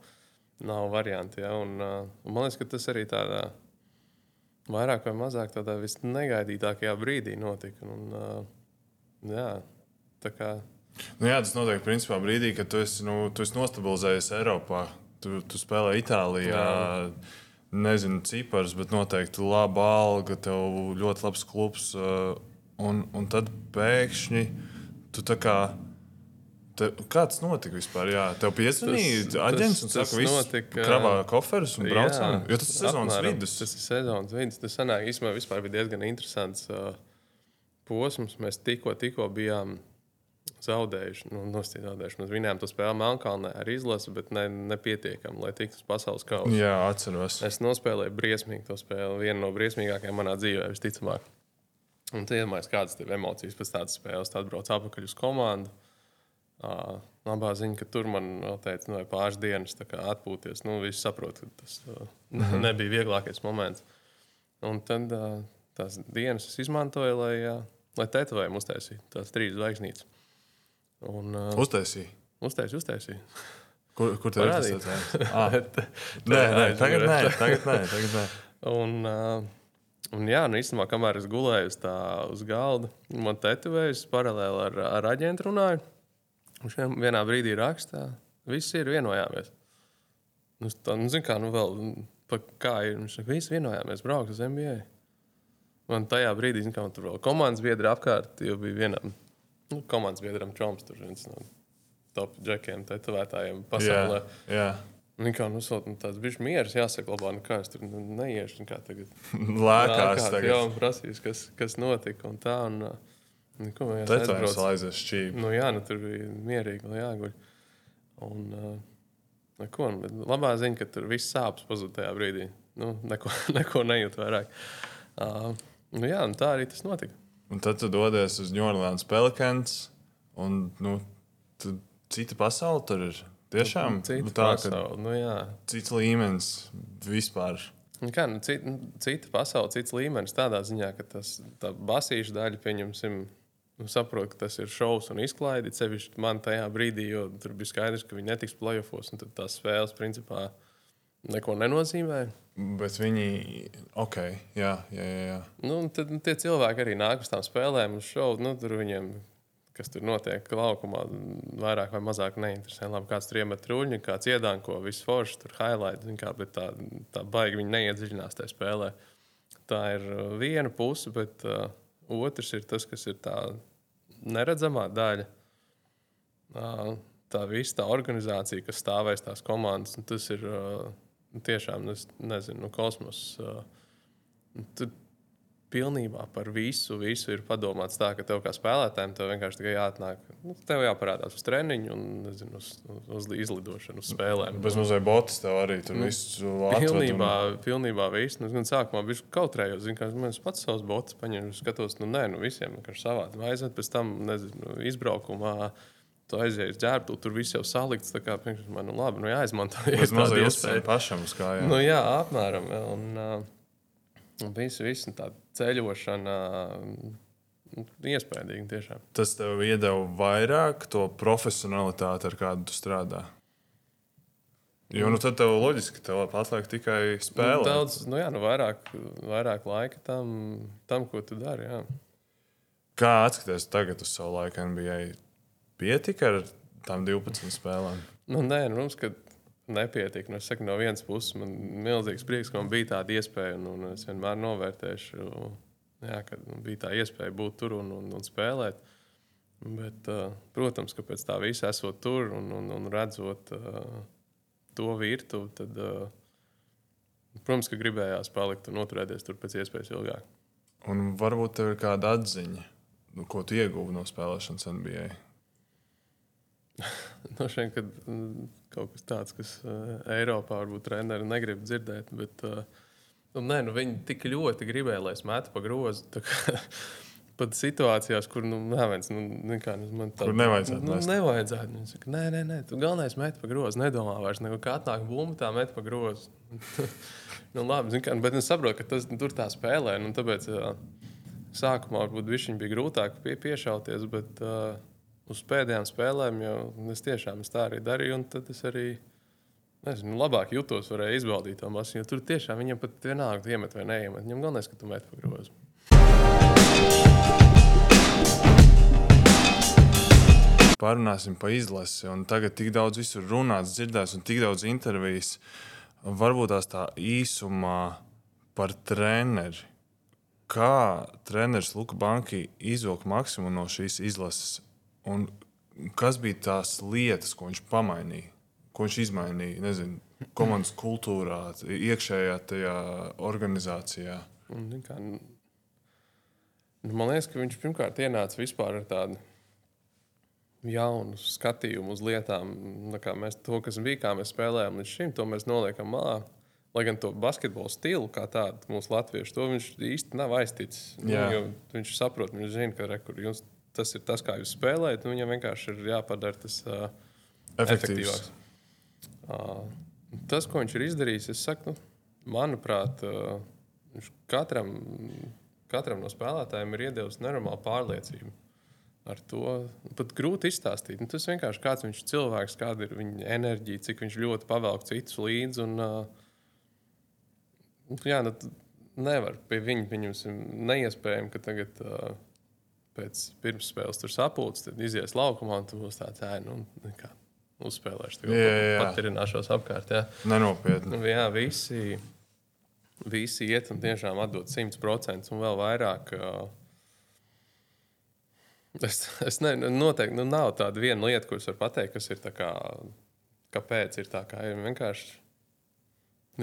nav varianti. Ja? Un, uh, un man liekas, ka tas arī tādā vairāk vai mazāk tādā visnegaidītākajā brīdī notika. Un, uh, jā, tā kā Nu, jā, tas notiek principā brīdī, kad tu esi, nu, tu esi nostabilizējies Eiropā. Tu, tu spēlē Itālijā. Jā. Nezinu, cipars, bet noteikti laba alga, tev ļoti labs klubs. Un, un tad pēkšņi tu tā kā. Te, kā tas notika vispār? Jā, tev piezvanīja aģents un saka, ka viss kravā koferus un braucām. Jo tas ir sezonas apmēram, vidus. Tas ir sezonas vidus. Tas sanāk, īstenībā vispār bija diezgan interesants uh, posms. Mēs tikko, tikko bijām zaudējuši. Nu, zaudējuši. Mēs vinējām to spēli Melnkalnē ar izlasi, bet ne, nepietiekami, lai tiktu uz pasaules kausa. Jā, atceros. Es nospēlēju briesmīgi to spēli. Viena no briesmīgākajām manā dzīvē, visticamāk. Un tu iedomājies, kādas ir emocijas pēc tādas spēles. Tad brauc atpakaļ uz komandu. Uh, labā ziņa, ka tur man teica, nu, pāris dienas atpūties. Nu, Visi saprot, ka tas uh, nebija vieglākais moments. Un tad uh, tās dienas es izmantoju, lai, uh, lai tetovējumu uztaisītu tās trīs zvaigznītes. Un, uh, Uztaisīja. uztaisīju, uztaisīju. Kur, kur tev ir tas redzējums? Ah. Nē, nē, tagad nē, tagad nē. Tagad nē. Un, uh, un jā, nu īstenībā, kamēr es gulēju uz, tā, uz galda, man tetovējis paralēli ar, ar aģentu runāju. Viņš vien- vienā brīdī rakstā, visi ir vienojāmies. Nu, tā, nu, zinu, kā, nu, vēl, pa, kā ir. Viņš saka, visi vienojāmies braukt uz NBA. Man tajā brīdī, zinu, kā man tur vēl komandas biedri apkārt, jo bija vienam nu, komandas biedram Čoms, tur viens no top džekiem, tetovētājiem pasaulē. Jā, jā. Viņa kā nu, sot, nu, tāds bija mieras, jāsaglabā. Nu, kā es tur nu, neiešu, nu, kā tagad. Lēkās Jā, tagad. un prasīs, kas, kas notika. Un tā, un, uh, nu, ko mēs Tetovējums vēl aizies šķīvi. Nu, jā, nu, tur bija mierīgi, jāguļ. Un, uh, nu, bet labā ziņa, ka tur viss sāpes pazuda tajā brīdī. Nu, neko, neko nejūt vairāk. Uh, nu, jā, un tā arī tas notika. Un tad tu dodies uz New Orleans Pelicans. Un, nu, tu, cita pasaule tur ir. Tiešām Cita nu, tā, pasaule, nu, jā. cits līmenis vispār. Nu Kā, nu, cita, cita pasaule, cits līmenis tādā ziņā, ka tas basīšu daļa, pieņemsim, nu, saprot, ka tas ir šovs un izklaide. Sevišķi man tajā brīdī, jo tur bija skaidrs, ka viņi netiks playoffs, un tad tās spēles principā neko nenozīmē. Bet viņi, ok, jā, jā, jā. Nu, tad nu, tie cilvēki arī nāk uz tām spēlēm, uz šovu. Nu, tur viņiem, kas tur notiek laukumā, vairāk vai mazāk neinteresē. Labi, kāds tur iemet rūņi, kāds iedanko, viss forši, tur highlight, kā, bet tā, tā baigi viņi neiedziļinās tajā spēlē. Tā ir uh, viena puse, bet uh, otrs ir tas, kas ir tā neredzamā daļa. Uh, tā visa tā organizācija, kas stāvēs tās komandas, tas ir uh, tiešām, nu, es nezinu, nu, kosmos. Uh, Tur pilnībā par visu, visu ir padomāts tā, ka tev kā spēlētājiem tev vienkārši tikai jāatnāk. Nu, tev jāparādās uz treniņu, un nezinu, uz, uz izlidošanu, uz spēlēm. Bez mazliet botas tev arī tur viss atved un- Pilnībā, pilnībā viss. Nu, gan sākumā biju kautrējos, zinu, ka es pats savus botus paņēmu, skatos, nu nē, nu visiem vienkārši savādi. Aiziet pēc tam, nezinu, izbraukumā. Tu aizies ģērbtu, tur viss jau salikts. Tā kā priekšā man, nu labi, nu jāizmanto. tāda mazliet iespēja. pašam uz kājām. Nu, jā, apmēram. Un, uh, un viss, viss tā ceļošana uh, iespējams tiešām. Tas tev iedeva vairāk to profesionalitāti, ar kādu tu strādā. Jo nu, tad tev loģiski tev atliek tikai Nu, spēlēt. daudz, nu, jā, nu, vairāk, vairāk laika tam, tam, ko tu dari. Jā. Kā atskaties tagad uz savu laiku NBA? Pietika ar tām 12 spēlēm. Nu, nē, nu, mums ka nepietika. Nu, saku, no vienas puses man milzīgs prieks, ka man bija tāda iespēja. Un, un es vienmēr novērtēšu, jā, ka nu, bija tā iespēja būt tur un, un, un spēlēt. Bet, uh, protams, ka pēc tā visa esot tur un, un, un redzot uh, to virtuvi, tad, uh, protams, ka gribējās palikt un noturēties tur pēc iespējas ilgāk. Un varbūt tev ir kāda atziņa, nu, ko tu ieguvi no spēlēšanas NBA. No šiem, kad mm, kaut kas tāds, kas uh, Eiropā varbūt treneri negrib dzirdēt, bet uh, nu, nē, nu, viņi tik ļoti gribēja, lai es metu pa grozu. tā pat situācijās, kur nu, neviens, nu, nekā, nu, man Kur nevajadzētu nu, nevajadzētu. Nu, saka, nē, nē, nē, tu galvenais met pa grozu. Nedomā vairs, ne, kā atnāk bumba, tā met pa grozu. nu, labi, kā, bet es saprotu, ka tas tur tā spēlē. Nu, tāpēc jā, sākumā varbūt viņš bija grūtāk pie, piešauties, bet uh, uz pēdējām spēlēm jau es tiešām es tā arī darīju. Tad es arī nezinu, labāk jutos, varēju izbaudīt to masu. Jo tur tiešām viņam pat vienalga, tu iemet vai neiemet. Viņam galvenais, ka tu met pa grozu. Parunāsim par izlasi. Un tagad tik daudz visur runāts, dzirdēts un tik daudz intervijas. Varbūt tās tā īsumā par treneri. Kā treneris Luka Banki izvilka maksimumu no šīs izlases? Un kas bija tās lietas, ko viņš pamainīja? Ko viņš izmainīja? Nezinu, komandas kultūrā, iekšējā tajā organizācijā. Un, nu, kā, nu, man liekas, ka viņš pirmkārt ienāca vispār ar tādu jaunu skatījumu uz lietām. Tā kā Mēs to, kas bija, kā mēs spēlējām līdz šim, to mēs noliekam malā. Lai gan to basketbola stilu, kā tādu mūsu latviešu, to viņš īsti nav aizticis. Nu, viņš saprot, viņš zina, ka re, kur jums, tas ir tas, kā jūs spēlējat. nu, Viņam vienkārši ir jāpadara tas uh, efektīvāks. Uh, tas, ko viņš ir izdarījis, es saku, nu, manuprāt, uh, viņš katram, katram no spēlētājiem ir iedevis nenormālu pārliecību. Ar to pat grūti izstāstīt. Nu, tas vienkārši kāds viņš ir cilvēks, kāda ir viņa enerģija, cik viņš ļoti pavelk citus līdzi. Un, uh, jā, nu, nevar pie viņa, pieņemsim, neiespējami, ka tagad uh, pēc pirmsspēles tur sapūts, tad izies laukumā un tu būsi tāds ēna. Nu, uzspēlēšu, jā. patirināšos apkārt. Jā. Nenopietni. Nu, jā, visi, visi iet un tiešām atdod 100% un vēl vairāk. Es, es ne, noteikti nu, nav tāda viena lieta, ko es varu pateikt, kas ir tā kā, kāpēc ir tā, kā ir. Vienkārši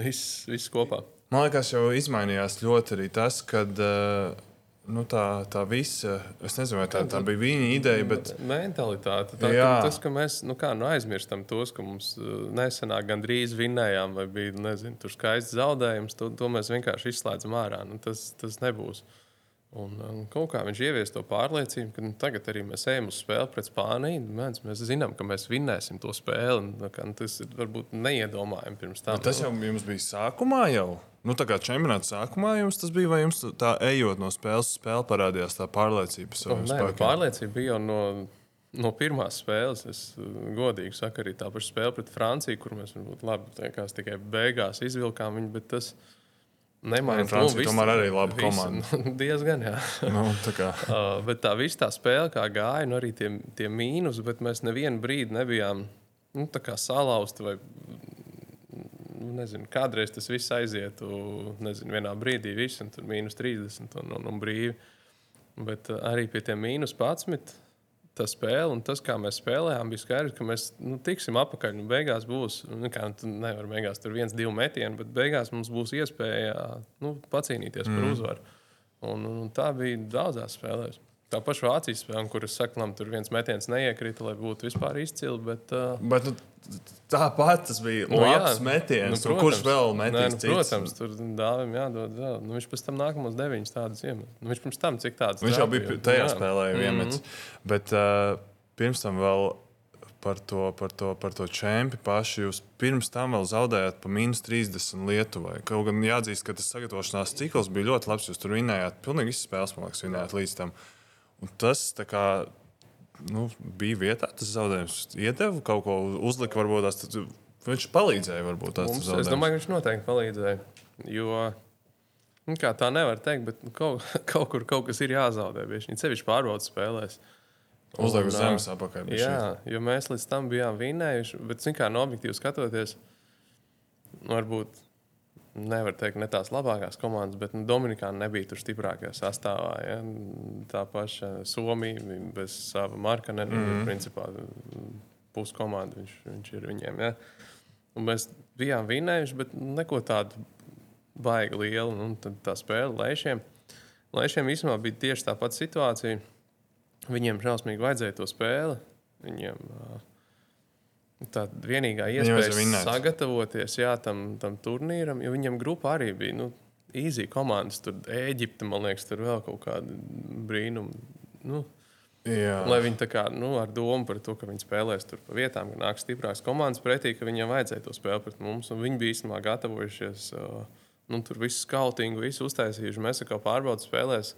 viss, viss kopā. Man liekas, jau izmainījās ļoti arī tas, kad uh, nu, tā, tā visa, es nezinu, vai tā, tā bija viņa ideja, bet Mentalitāte. Tā, ka, tas, ka mēs nu kā, nu, aizmirstam tos, ka mums uh, nesenāk gandrīz vinnējām, vai bija nezinu, skaists zaudējums, to, to mēs vienkārši izslēdzam ārā. Nu, tas, tas nebūs. Un, un kaut kā viņš ievies to pārliecību, ka nu, tagad arī mēs ejam uz spēli pret Spāniju. Mēs, mēs zinām, ka mēs vinnēsim to spēli. Un, tā kā, nu, tas ir varbūt neiedomājami pirms tam. tas jau jums bija sākumā jau. Nu, tā kā čempionāta sākumā jums tas bija, vai jums tā ejot no spēles uz spēli parādījās tā pārliecība saviem Nē, nu, pārliecība bija jau no, no pirmās spēles. Es godīgi saku, arī tā paša spēle pret Franciju, kur mēs varbūt labi, kā tikai beigās izvilkām viņu, tas nemaina Un Francija tomēr arī laba komanda. Diezgan, jā. Nu, tā kā, Uh, bet tā visa tā spēle, kā gāja, nu arī tie, tie mīnus, bet mēs nevienu brīdi nebijām nu, salauzti vai nu, nezinu, kādreiz tas viss aizietu nezinu, vienā brīdī, viss, un tur mīnus 30 un, un, un brīvi. Bet uh, arī pie tiem mīnus 11. Tā spēle un tas, kā mēs spēlējām, bija skaidrs, ka mēs nu, tiksim apakaļ. Nu, beigās būs, nu, kā tu nevar beigās tur viens, divi metieni, bet beigās mums būs iespēja nu, pacīnīties mm. par uzvaru. Un, un, un tā bija daudzās spēlēs. Tā paša Vācijas spēle, kur es saku, ka tur viens metiens neiekrita, lai būtu vispār izcili. Bet, uh, bet nu, tāpat tas bija Nu, labs jā. metiens. Nu, Nu, kurš protams. vēl Nē, metīs? nu, cits? protams, tur dāvim jādod vēl. Nu, viņš pēc tam nākamos deviņus tādus iemet. Nu, viņš pirms tam cik tādus Viņš jau bija tajā Jā. spēlē Mhm. vienmets. Bet uh, pirms tam vēl par to, par to, par to čempionu pašu. Jūs pirms tam vēl zaudējāt pa mīnus 30 Lietuvai. Kaut gan jāatzīst, ka tas sagatavošanās cikls bija ļoti labs. Jūs tur vinējāt, pilnīgi visas spēles, man liekas, vinējāt līdz tam. Un tas kā, nu, bija vietā, tas zaudējums iedeva kaut ko, uzlika varbūt tās. tad Viņš palīdzēja, varbūt tās Mums, es zaudējums. domāju, ka viņš noteikti palīdzēja. Jo nu, tā nevar teikt, bet nu, kaut, kaut kur kaut kas ir jāzaudē. Viņš sevišķi pārbaudas spēlēs. Uzlika uz zemes ā, apakaļ. bišķiņ. Jā, jo mēs līdz tam bijām vinējuši. Bet, kā no objektīvi skatoties, varbūt nevar teikt, ne tās labākās komandas, bet nu, Dominikāna nebija tur stiprākajā sastāvā. Ja? Tā paša Somija bez sava marka, ne, mm -hmm. principā puskomanda viņš, viņš ir viņiem. Ja? Un mēs bijām vinējuši, bet neko tādu baigi lielu. Nu, tad tā spēle Lēšiem. Lēšiem īstenībā bija tieši tā pati situācija. Viņiem šausmīgi vajadzēja to spēli. Viņiem ā, tā vienīgā iespēja sagatavoties jā, tam, tam turnīram, jo viņiem grupa arī bija nu, īzī komandas. Tur Eģipte, man liekas, tur vēl kaut kāda brīnuma. Nu, Jā. Lai viņi tā kā nu, ar domu par to, ka viņi spēlēs tur pa vietām, ka nāks stiprāks komandas pretī, ka viņiem vajadzēja to spēli pret mums. Viņi bija īstenībā gatavojušies. Nu, tur visu skautingu, visu uztaisījuši. Mēs kā pārbaudas spēlēs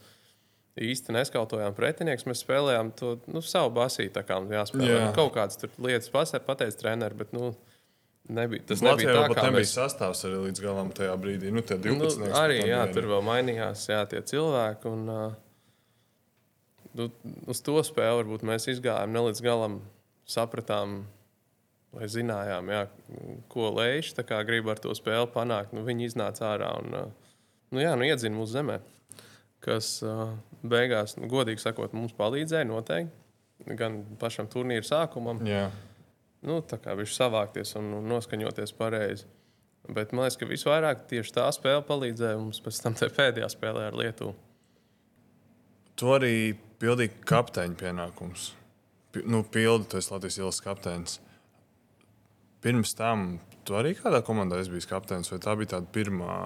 īsti neskautojām pretinieks. Mēs spēlējām to nu, savu basīti, tā kā jāspēlē. Jā. Nu, kaut kādas lietas treneris, bet nu, nebija, tas Latvijā nebija tā, kā nebija mēs sastāvs arī līdz galam tajā brīdī. Nu, tie 12. Nu, arī jā, tur vēl mainījās jā, tie cilvēki. Un, uh, nu, uz to spēli varbūt mēs izgājām ne līdz galam, sapratām, vai zinājām, jā, ko Leišs grib ar to spēli panākt. Nu, viņi iznāca ārā un uh, nu, jā, nu, iedzina mūsu zemē. Kas uh, beigās, nu, godīgi sakot, mums palīdzēja noteikti. Gan pašam turnīra sākumam, Jā. nu, tā kā viņš savākties un, un noskaņoties pareizi. Bet man liekas, ka visvairāk tieši tā spēle palīdzēja mums pēc tam pēdējā spēlē ar Lietuvu. Tu arī pildīji kapteiņa pienākumus. P nu, pildi, tu esi Latvijas ielas kapteinis. Pirms tam tu arī kādā komandā esi bijis kapteinis, vai tā bija tāda pirmā,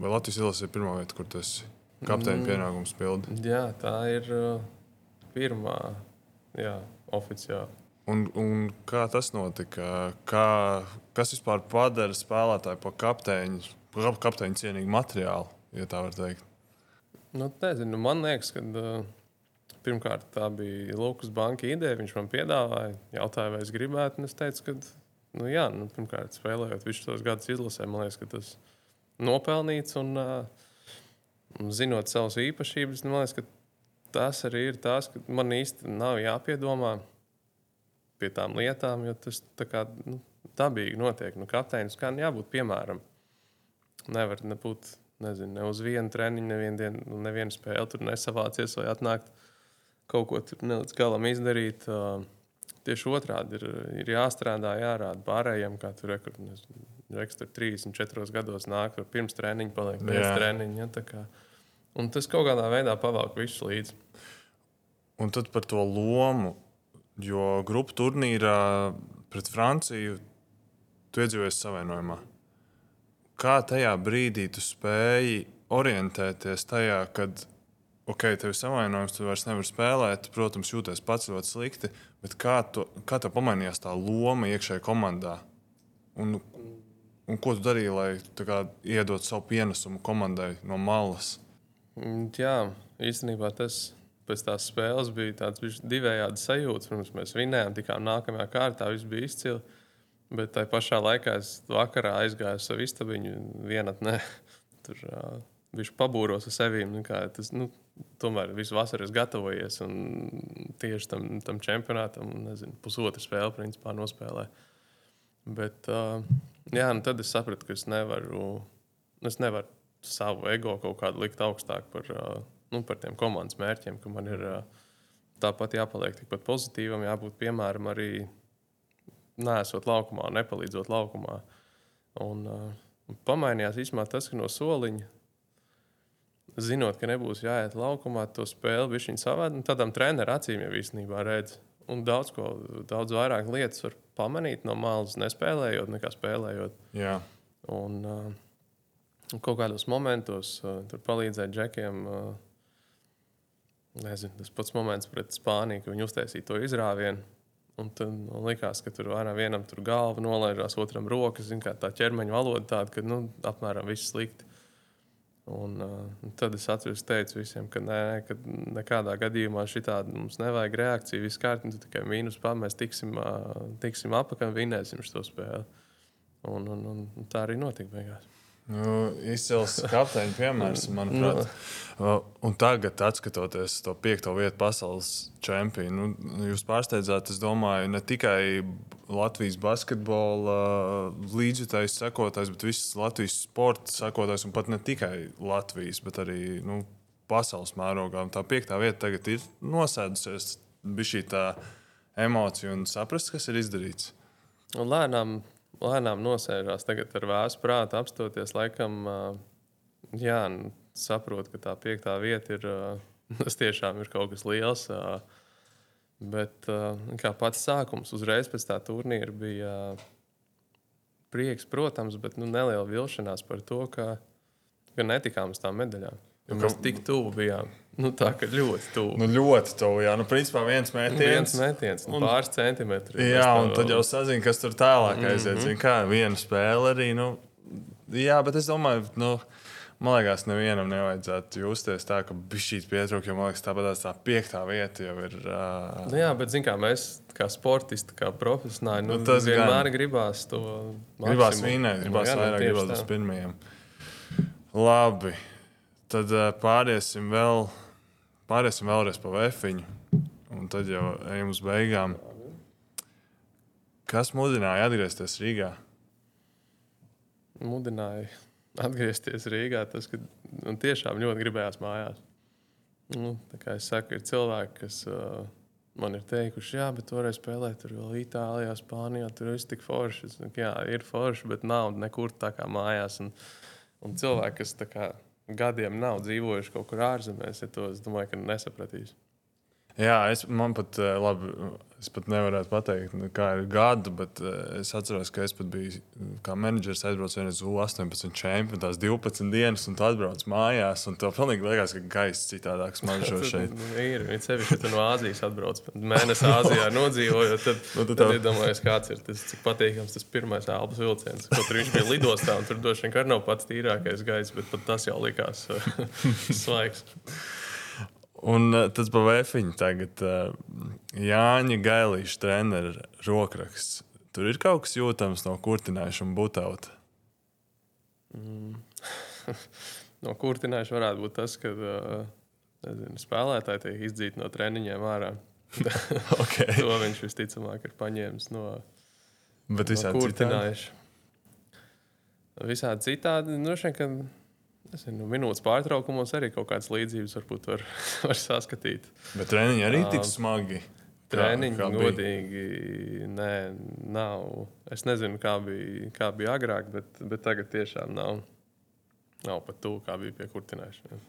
vai Latvijas ielas ir pirmā vieta, kur tu esi kapteiņa mm. pienākums pildi? Jā, tā ir uh, pirmā, jā, oficiāli. Un, un kā tas notika? Kā, kas vispār padara spēlētāju par kapteiņu, kapteiņu cienīgu materiālu, ja tā var teikt? Nu, nezinu, man liekas, ka uh, pirmkārt tā bija Lukas banka ideja. Viņš man piedāvāja, jautāja, vai es gribētu. Es teicu, ka, nu, jā, nu, pirmkārt, spēlējot visus tos gadus izlasē, man liekas, ka tas ir nopelnīts. Un, uh, un zinot savas īpašības, man liekas, ka tas arī ir tas, ka man īsti nav jāpiedomā pie tām lietām, jo tas tā kā nu, dabīgi notiek. Nu, kapteinis kā jābūt piemēram. Nevar nebūt nezinu, ne uz vienu treniņu, nevienu, dienu, nu, nevienu spēli tur nesavācies vai atnākt kaut ko tur ne līdz galam izdarīt. Uh, tieši otrādi ir, ir jāstrādā, jārāda pārējiem, kā tur rekur 34 gados nāk, tur pirms treniņa paliek pēc treniņa. Ja, un tas kaut kādā veidā pavelk visu līdzi. Un tad par to lomu, jo grupu turnīrā pret Franciju tu iedzīvojies savainojumā. Kā tajā brīdī tu spēji orientēties tajā, kad ok, tev ir savainojums, tu vairs nevari spēlēt, protams, jūties pats ļoti slikti, bet kā, tu, kā tev pamainījās tā loma iekšējā komandā? Un, un ko tu darīji, lai kā, iedot savu pienesumu komandai no malas? Mm, Jā, īstenībā tas pēc tās spēles bija tāds divējāds sajūta. Pirms mēs vinējām, tikām nākamajā kārtā, viss bija izcili. Bet tajā pašā laikā es vakarā aizgāju uz savu istabiņu, vienatnē. Tur uh, viņš pabūros ar sevi. Nu, tas, nu, tomēr visu vasaru es gatavojies tieši tam, tam čempionātam, nezinu, pusotru spēli principā nospēlēju. Bet uh, jā, nu tad es sapratu, ka es nevaru, es nevaru savu ego kaut kādu likt augstāk par, nu, par tiem komandas mērķiem, ka man ir tāpat jāpaliek tikpat pozitīvam, jābūt piemēram arī nesot laukumā, nepalīdzot laukumā. Un, uh, pamainījās īstenībā tas, ka no soliņa, zinot, ka nebūs jāiet laukumā, to spēli bija viņa savādi. Nu, Tādām treneru acīm jau īstenībā redz. Un daudz, ko, daudz vairāk lietas var pamanīt no malas, nespēlējot, nekā spēlējot. Jā. Un, uh, kaut kādos momentos uh, tur palīdzēja džekiem. Uh, nezinu, tas pats moments pret Spāniju, kad viņi uztaisīja to izrāvienu. Un tad man likās, ka tur vairāk vienam tur galva nolaižās, otram rokas, zin, tā ķermeņa valoda tāda, ka nu, apmēram viss slikti. Un, uh, tad es atceros, teicu visiem, ka nē, ka nekādā gadījumā šitādi mums nevajag reakciju. Viss kārtībā, nu, tikai mīnus pāri mēs tiksim, uh, tiksim apakaļ un vinēsim šo spēli. Un, un, un tā arī notika beigās. Nu, izcils kapteiņa piemērs, manuprāt. Uh, Un tagad, skatoties to piekto vietu pasaules čempionu, nu, jūs pārsteidzāt, es domāju, ne tikai Latvijas basketbola līdzjutējs, sekotājs, bet visas Latvijas sporta sekotājs, un pat ne tikai Latvijas, bet arī nu, pasaules mērogā. Un tā piektā vieta tagad ir nosēdusies, bija šī emocija un saprast, kas ir izdarīts. Un lēnām, lēnām nosēžās tagad ar vēsu prātu, apstoties laikam, jā, nu, saprot, ka tā piektā vieta ir, tas tiešām ir kaut kas liels. Bet kā pats sākums, uzreiz pēc tā turnīra bija prieks, protams, bet nu, neliela vilšanās par to, ka ka netikām uz tām medaļām. Jo mēs tik tuvu bijām. Nu, tā kā ļoti tuvu. Nu, ļoti tuvu. Jā, nu, principā viens mētījums. Viens metiens, un pāris centimetri. Jā, un tad jau sazina, kas tur tālāk aiziet. Mm -hmm. Kā viena spēle arī. Nu, jā, bet es domāju, nu, man liekas, nevienam nevajadzētu justies tā, ka bišķīt pietrūk, jo man liekas, tāpat tā piektā vieta jau ir. Uh... Nu, jā, bet zin kā mēs, kā sportisti, kā profesionāļi, nu, nu, tas vienmēr gan... gribās to. Gribās vinēt, gribās jā, nu, vairāk, gribās uz pirmajiem. Labi, tad uh, pāriesim vēl pāriesim vēlreiz pa vefiņu, un tad jau ejam uz beigām. Kas mudināja atgriezties Rīgā? Mudināja atgriezties Rīgā tas, ka man tiešām ļoti gribējās mājās. Nu, kā es saku, ir cilvēki, kas uh, man ir teikuši, jā, bet toreiz spēlēt tur vēl Itālijā, Spānijā. Tur viss tik forši. Es, jā, ir forši, bet nav nekur tā kā mājās. Un, un cilvēki, kas tā kā gadiem nav dzīvojuši kaut kur ārzemēs, ja to es domāju, ka nesapratīs. Jā, es, man pat, eh, labi, es pat nevaru pateikt, nu, kā ir gadu, bet eh, es atceros, ka es pat biju kā menedžers, aizbraucu vienreiz uz 18 čempionu, tās 12 dienas, un tu atbrauc mājās, un tev pilnīgi liekas, ka gaiss citādāk smaržo šeit. Nu, ir, ir sevišķi, ka tu no Āzijas atbrauc, mēnesi Āzijā nodzīvojot, tad, nu, tad, tad iedomājies, kāds ir tas, cik patīkams tas pirmais albas vilciens. Kaut arī viņš bija lidostā, un tur droši vien nav pats tīrākais gaiss, bet pat tas jau likās svaigs. Un uh, tas pa vēfiņu tagad uh, Jāņa Gailīša treneru rokraksts. Tur ir kaut kas jūtams no kurtinājuša un butauta. Mm. no kurtinājuša varētu būt tas, ka uh, nezinu, spēlētāji tiek izdzīti no treniņiem ārā. okay. to viņš visticamāk ir paņēmis no, Bet no kurtinājuša. Visādi citādi. Nu, šeit, Nezinu, minūtes pārtraukumos arī kaut kādas līdzības varbūt var, var saskatīt. Bet treniņi arī tik smagi. Treniņi kā, kā godīgi nē, nav. Es nezinu, kā bija, kā bija agrāk, bet, bet tagad tiešām nav, nav pat tuvu, kā bija pie kurtināšanas.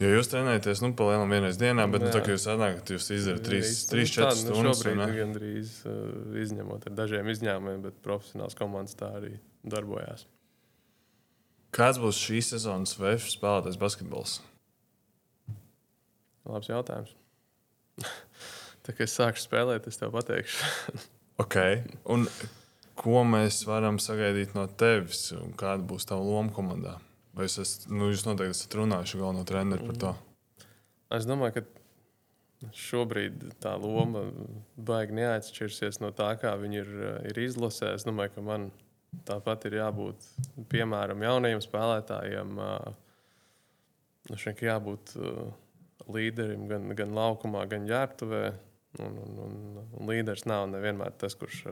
Jo jūs trenējaties, nu, pa lielam vienreiz dienā, bet, nu, tā kā jūs atnākat, jūs izdarat 3-4 stundas. Šobrīd gandrīz uh, izņemot ar dažiem izņēmumiem, bet profesionāls komandas tā arī darbojās. Kāds būs šīs sezonas VF spēlētājs basketbols? Labs jautājums. Tā kā es sāku spēlēt, es tev pateikšu. ok. Un ko mēs varam sagaidīt no tevis? Kāda būs tava loma komandā? Vai es esmu, nu, jūs noteikti esat runājuši galveno treneru par to? Es domāju, ka šobrīd tā loma baigi neatšķirsies no tā, kā viņi ir, ir izlasē. Es domāju, ka man Tāpat ir jābūt piemēram jaunajiem spēlētājiem. Nu, šeit jābūt līderim gan, gan laukumā, gan ģērbtuvē. Un, un, un, un līderis nav nevienmēr tas, kurš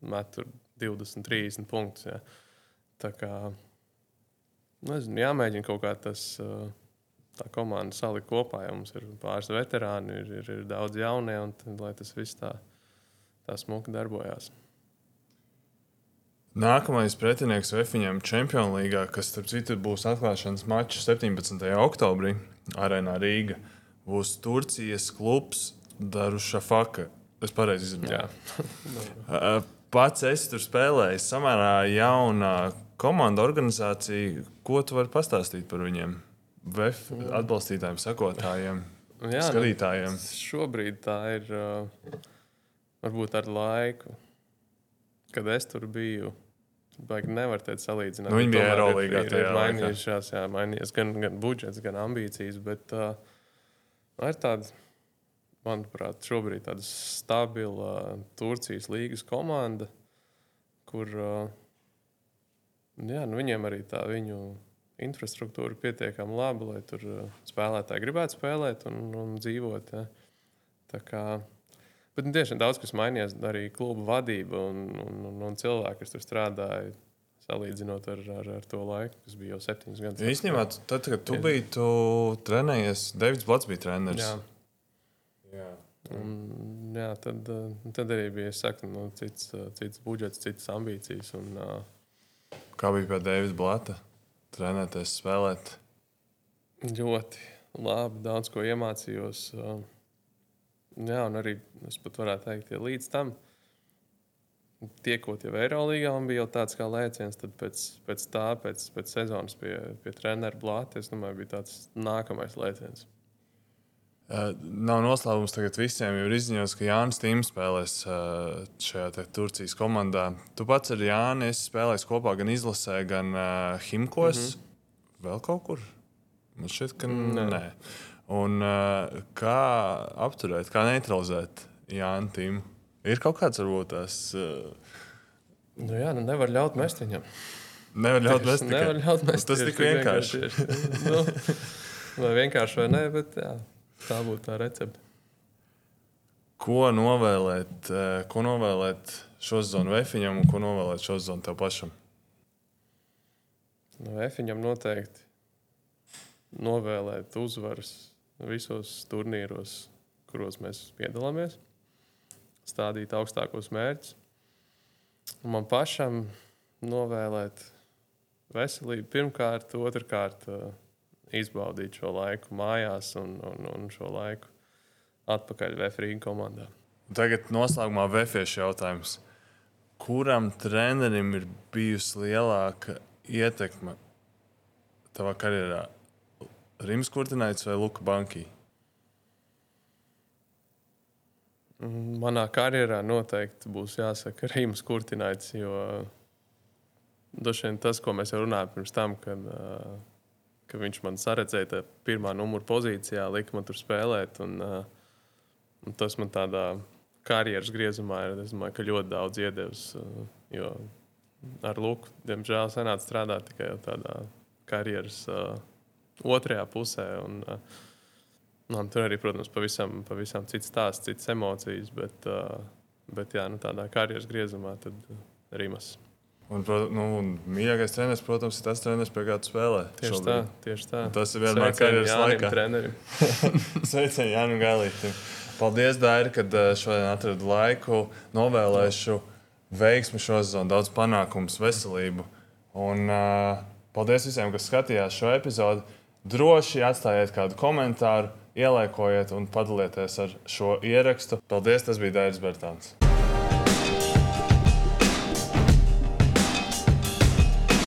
met 20, 30 punktus. Ja. Tā kā nezinu, jāmēģina kaut kā tas. Tā komanda salikt kopā, ja mums ir pāris veterāni, ir, ir, ir daudz jaunie, un tad, lai tas viss tā, tā smuki darbojās. Nākamais pretinieks Vēfiņam līgā, kas, starp citu, būs atklāšanas mačs 17. oktobrī Arēnā Rīga, būs Turcijas klubs Darušafaka. Es pareizi izrunāju. Pats es tur spēlēju samērā jaunā komanda organizācija. Ko tu vari pastāstīt par viņiem? VF atbalstītājiem, sekotājiem, Jā, nu, skatītājiem. Nu, šobrīd tā ir varbūt ar laiku kad es tur biju. Baigi nevar teikt, salīdzināt. Nu, viņi bija Eirolandā. Ir, ir, mainījušās, jā, mainījies gan, gan budžets, gan ambīcijas. Bet uh, ir tāda, manuprāt, šobrīd tāda stabila Turcijas līgas komanda, kur uh, jā, nu, viņiem arī tā viņu infrastruktūra pietiekami laba, lai tur spēlētāji gribētu spēlēt un, un dzīvot. Ja. Tā kā Bet nu, tiešām daudz kas mainījās. Arī kluba vadība un, un, un, un cilvēki, kas tur strādāja. Salīdzinot ar, ar, ar to laiku, kas bija jau septiņus gadus. Īstenībā, tad, kad tu biji, tu trenējies, Deivids Blats bija treneris. Jā. Jā. Un, jā, tad, tad arī bija saku, nu, cits, cits budžets, citas ambīcijas. Un, uh, Kā bija pie Deivida Blata? Trenēties, spēlēt? Ļoti labi, daudz ko iemācījos. Uh, Jā, un arī es pat varētu teikt, ja līdz tam tiekot jau Eirolandā, man bija jau tāds kā lēciens. Tad pēc, pēc tā, pēc, pēc sezonas pie, pie treneru blāta, es domāju, bija tāds nākamais lēciens. Uh, nav noslēpums tagad visiem, jo ir izziņots, ka Jānis Tīms spēlēs uh, šajā Turcijas komandā. Tu pats ar Jāni spēlēsi kopā gan izlasē, gan uh, Himkos. Mm -hmm. Vēl kaut kur? Man šķiet, ka nē. nē. Un, uh, kā apturēt, kā neutralizēt Jānu Tīmu? Ir kaut kāds varbūt tās. Uh... Nu jā, nu nevar ļaut mest viņam. Nevar ļaut mest. Nevar ļaut mest. Tas tik vienkārši. vienkārši. nu, vai vienkārši vai nē, bet jā. Tā būtu tā recepte. Ko novēlēt, eh, ko novēlēt šo zonu Vēfiņam un ko novēlēt šo zonu tev pašam? No Vēfiņam noteikti novēlēt uzvaras visos turnīros, kuros mēs piedalāmies, stādīt augstākos mērķus. Un man pašam novēlēt veselību pirmkārt, otrkārt. Uh, izbaudīt šo laiku mājās un, un, un šo laiku atpakaļ Vēfrīga komandā. Tagad noslēgumā Vēfiešu jautājums. Kuram trenerim ir bijusi lielāka ietekme tavā karjerā? Rims Kurtinaits vai Luka Banki? Manā karjerā noteikti būs jāsaka Rims Kurtinaits, jo droši vien tas, ko mēs jau runājām pirms tam, kad uh, ka viņš man saredzēja pirmā numura pozīcijā, lika man tur spēlēt. Un, un tas man tādā karjeras griezumā ir domāju, ļoti daudz iedevis. Jo ar Luku, diemžēl, sanāca strādāt tikai tādā karjeras uh, otrajā pusē. Un, uh, Man tur arī, protams, pavisam, pavisam cits stāsts, citas emocijas, bet, uh, bet jā, nu, tādā karjeras griezumā tad uh, Rīmas. Un, nu, un mīļākais treneris, protams, ir tas treneris, pie kā tu spēlē. Tieši šobrīd. tā, tieši tā. Un tas ir vienmēr karjeras laikā. Sveicien, Jānis Galītis. Paldies, Dairi, kad eh, šodien atradu laiku. Novēlēšu veiksmi šo sezonu, daudz panākumu, veselību. Un uh, paldies visiem, kas skatījās šo epizodu. Droši atstājiet kādu komentāru, ieliekojiet un padalieties ar šo ierakstu. Paldies, tas bija Dairis Bērtāns.